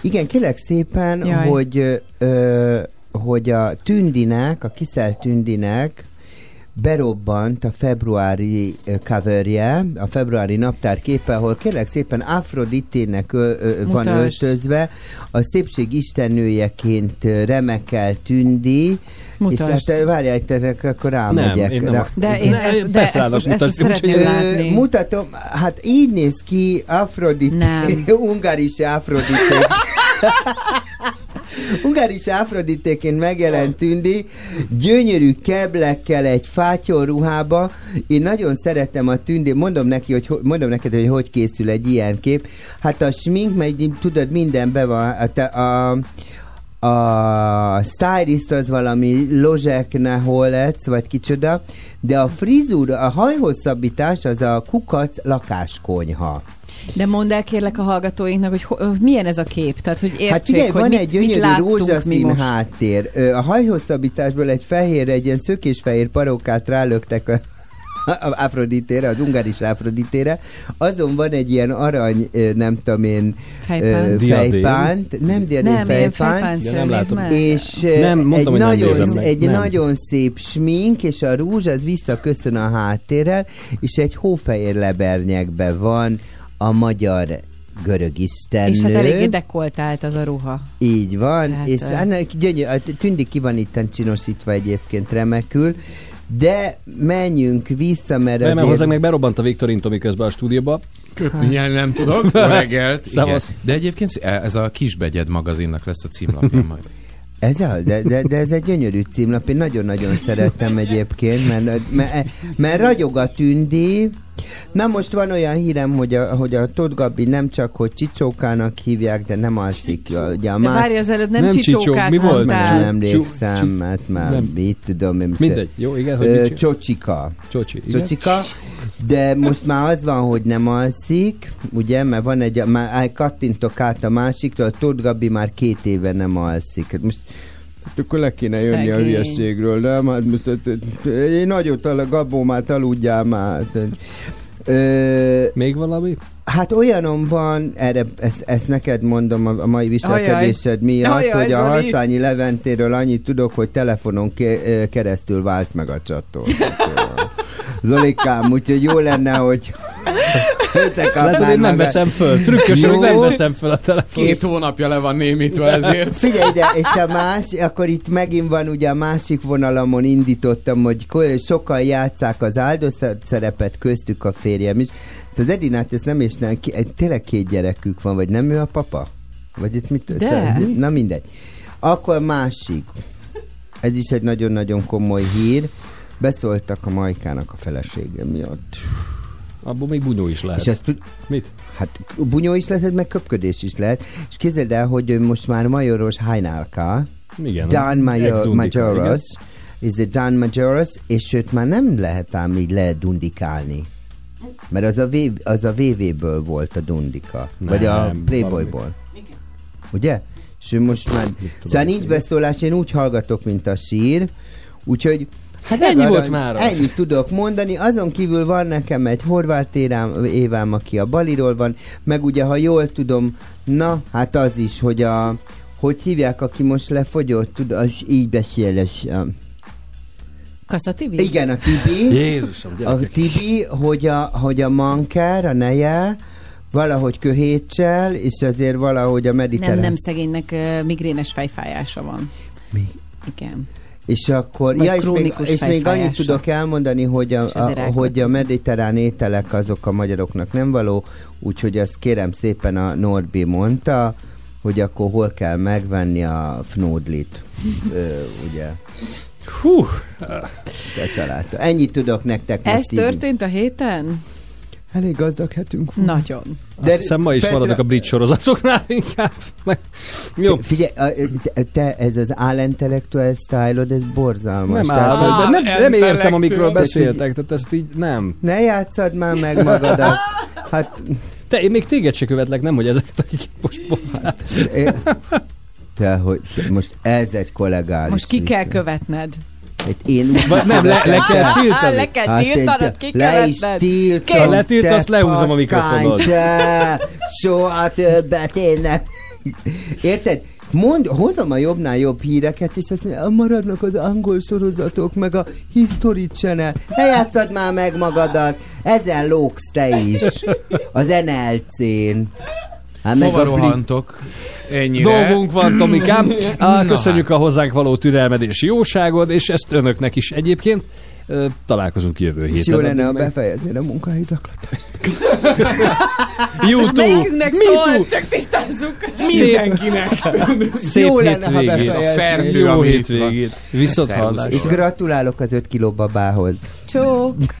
Igen, kérlek szépen, Jaj. hogy, ö, hogy a Tündinek, a Kiszel Tündinek berobbant a februári ö, coverje, a februári naptár képe, ahol kérlek szépen Afroditének van öltözve, a szépség istennőjeként remekel Tündi, Mutasd. és hát ö, várjál, te, akkor rámegyek. én nem rá. ak- De én Ne, ezt, én de ezt, most, ezt most szeretném úgyhogy- látni. Ö, mutatom, hát így néz ki Afrodite, Nem. ungarise Afrodite. Ungarise Afroditéként megjelent Tündi, gyönyörű keblekkel egy fátyor ruhába. Én nagyon szeretem a Tündi, mondom neki, hogy ho- mondom neked, hogy hogy készül egy ilyen kép. Hát a smink, meg tudod, minden be van. A, a, a stylist az valami Lozsek Neholec, vagy kicsoda, de a frizúr, a hajhosszabbítás az a kukac lakáskonyha. De mondd el kérlek a hallgatóinknak, hogy ho, milyen ez a kép, tehát hogy értsék, Hát figyelj, hogy van mit, egy gyönyörű rózsaszín háttér. A hajhosszabbításból egy fehér, egy ilyen szökésfehér parókát rálöktek a a Afroditére, az ungaris Afroditére, azon van egy ilyen arany, nem tudom én, Fejpánt. fejpánt, nem diadém, Nem, fejpánt, Ja, nem látom. és Nem, mondtam, egy, hogy nem nagyon, meg. egy Nem. nagyon szép smink, és a rúzs az visszaköszön a háttérrel, és egy hófehér lebernyekben van a magyar görög istennő. És hát eléggé dekoltált az a ruha. Így van, Tehát, és ö- annak gyönyör, a Tündi ki van itten csinosítva egyébként remekül, de menjünk vissza, mert Nem, azért... hozzánk meg berobbant a Viktorin Tomi közben a stúdióba. Kötni nem tudok. Reggelt. De egyébként ez a Kisbegyed magazinnak lesz a címlapja majd. Ez a, de, de, de ez egy gyönyörű címlap, én nagyon-nagyon szeretem egyébként, mert, mert, mert ragyog a tündi. Na most van olyan hírem, hogy a, hogy a Tóth Gabi nem csak, hogy csicsókának hívják, de nem alszik. Ugye a De várj, az előbb nem, Nem csicsó, csicsókát mi volt? Már nem emlékszem, mert már nem. mit tudom én. Mindegy, jó, igen, hogy Ö? Csocsika. Csocsi, igen. Csocsika, de most már az van, hogy nem alszik, ugye, mert van egy, már kattintok át a másikra, a Tóth Gabi már két éve nem alszik. Most Hát akkor le kéne jönni a hülyeségről, nem? Hát most hát, egy nagyot, a Gabó már aludjál már. Ö, Még valami? Hát olyanom van, erre, ezt, ezt neked mondom a, a mai viselkedésed miatt, Ajaj, hogy a. Harszányi Leventéről annyit tudok, hogy telefonon ke- keresztül vált meg a csatornát. Zolikám, úgyhogy jó lenne, hogy összekapnál Lehet, hogy nem veszem föl. Trükkösen, hogy nem veszem föl a telefon. Két hónapja le van némítva ezért. Figyelj ide, és a más, akkor itt megint van ugye a másik vonalamon indítottam, hogy sokan játszák az áldozat szerepet, köztük a férjem is. Szóval az Edinát ezt nem is nem, ki, tényleg két gyerekük van, vagy nem ő a papa? Vagy itt mit? De. Na mindegy. Akkor másik. Ez is egy nagyon-nagyon komoly hír. Beszóltak a Majkának a felesége miatt. Abból még bunyó is lehet. És ezt tud, Mit? Hát bunyó is lehet, meg köpködés is lehet. És képzeld el, hogy ő most már majoros hajnálka. Igen. Dan Major, Majoros. is the Dan Majoros, és őt már nem lehet ám így ledundikálni. Mert az a, v, az a VV-ből volt a dundika. Nem, vagy a Playboyból. Ugye? És most már... Szóval nincs beszólás, én úgy hallgatok, mint a sír. Úgyhogy Hát Ennyi volt mára. Ennyit tudok mondani. Azon kívül van nekem egy horvát érám, évám, aki a Baliról van, meg ugye, ha jól tudom, na, hát az is, hogy a hogy hívják, aki most lefogyott, tud, az így beszél, és, um, Kassa Tibi? igen, a Tibi. Jézusom, a gyerekek. Tibi, hogy a, hogy a manker, a neje, valahogy köhétsel, és azért valahogy a mediterrán... Nem, nem szegénynek uh, migrénes fejfájása van. Mi? Igen. És akkor, Vagy ja, és még, és még annyit tudok elmondani, hogy a, a, hogy a mediterrán ételek azok a magyaroknak nem való, úgyhogy azt kérem szépen a Norbi mondta, hogy akkor hol kell megvenni a fnódlit, Ö, ugye. Hú, a családtól. Ennyit tudok nektek Ez most így. történt a héten? Elég gazdag hetünk van. Nagyon. De Azt hiszem ma is Petra- maradok a brit sorozatoknál inkább. Meg... Jó. Te, figyelj, te, te, ez az álintellektuál sztájlod, ez borzalmas. Nem Tehát, áll, de nem, nem értem, amikről beszéltek, tehát ezt így nem. Ne játszad már meg magadat. Hát, Te, én még téged se követlek, nem, hogy ezeket, akiket most mondtál. én- te, hogy most ez egy kollégális. Most ki kell viszony. követned. Hát én úgy Vagy nem, le- le kell tiltani. Le kell Hát tiltanod, te- ki Le is tiltom, Ha letiltasz, te lehúzom a mikrofonod. Te, soha többet én nem. Érted? Mond, hozom a jobbnál jobb híreket, és azt mondja, maradnak az angol sorozatok, meg a History Channel. Ne játszad már meg magadat, ezen lógsz te is. Az NLC-n. Hát meg Hova rohantok? Ennyire. Dolgunk van, Tomikám. Köszönjük a hozzánk való türelmed és jóságod, és ezt önöknek is egyébként. Találkozunk jövő héten. És jó lenne, ha befejeznéd a munkahelyi zaklatást. YouTube. melyikünknek Me szól? too. Csak tisztázzuk. Mindenkinek. Szép Jó lenne, ha befejeznéd. Ez a fertő, Jó hétvégét. Viszont hallásra. És gratulálok az öt kiló babához. Csó.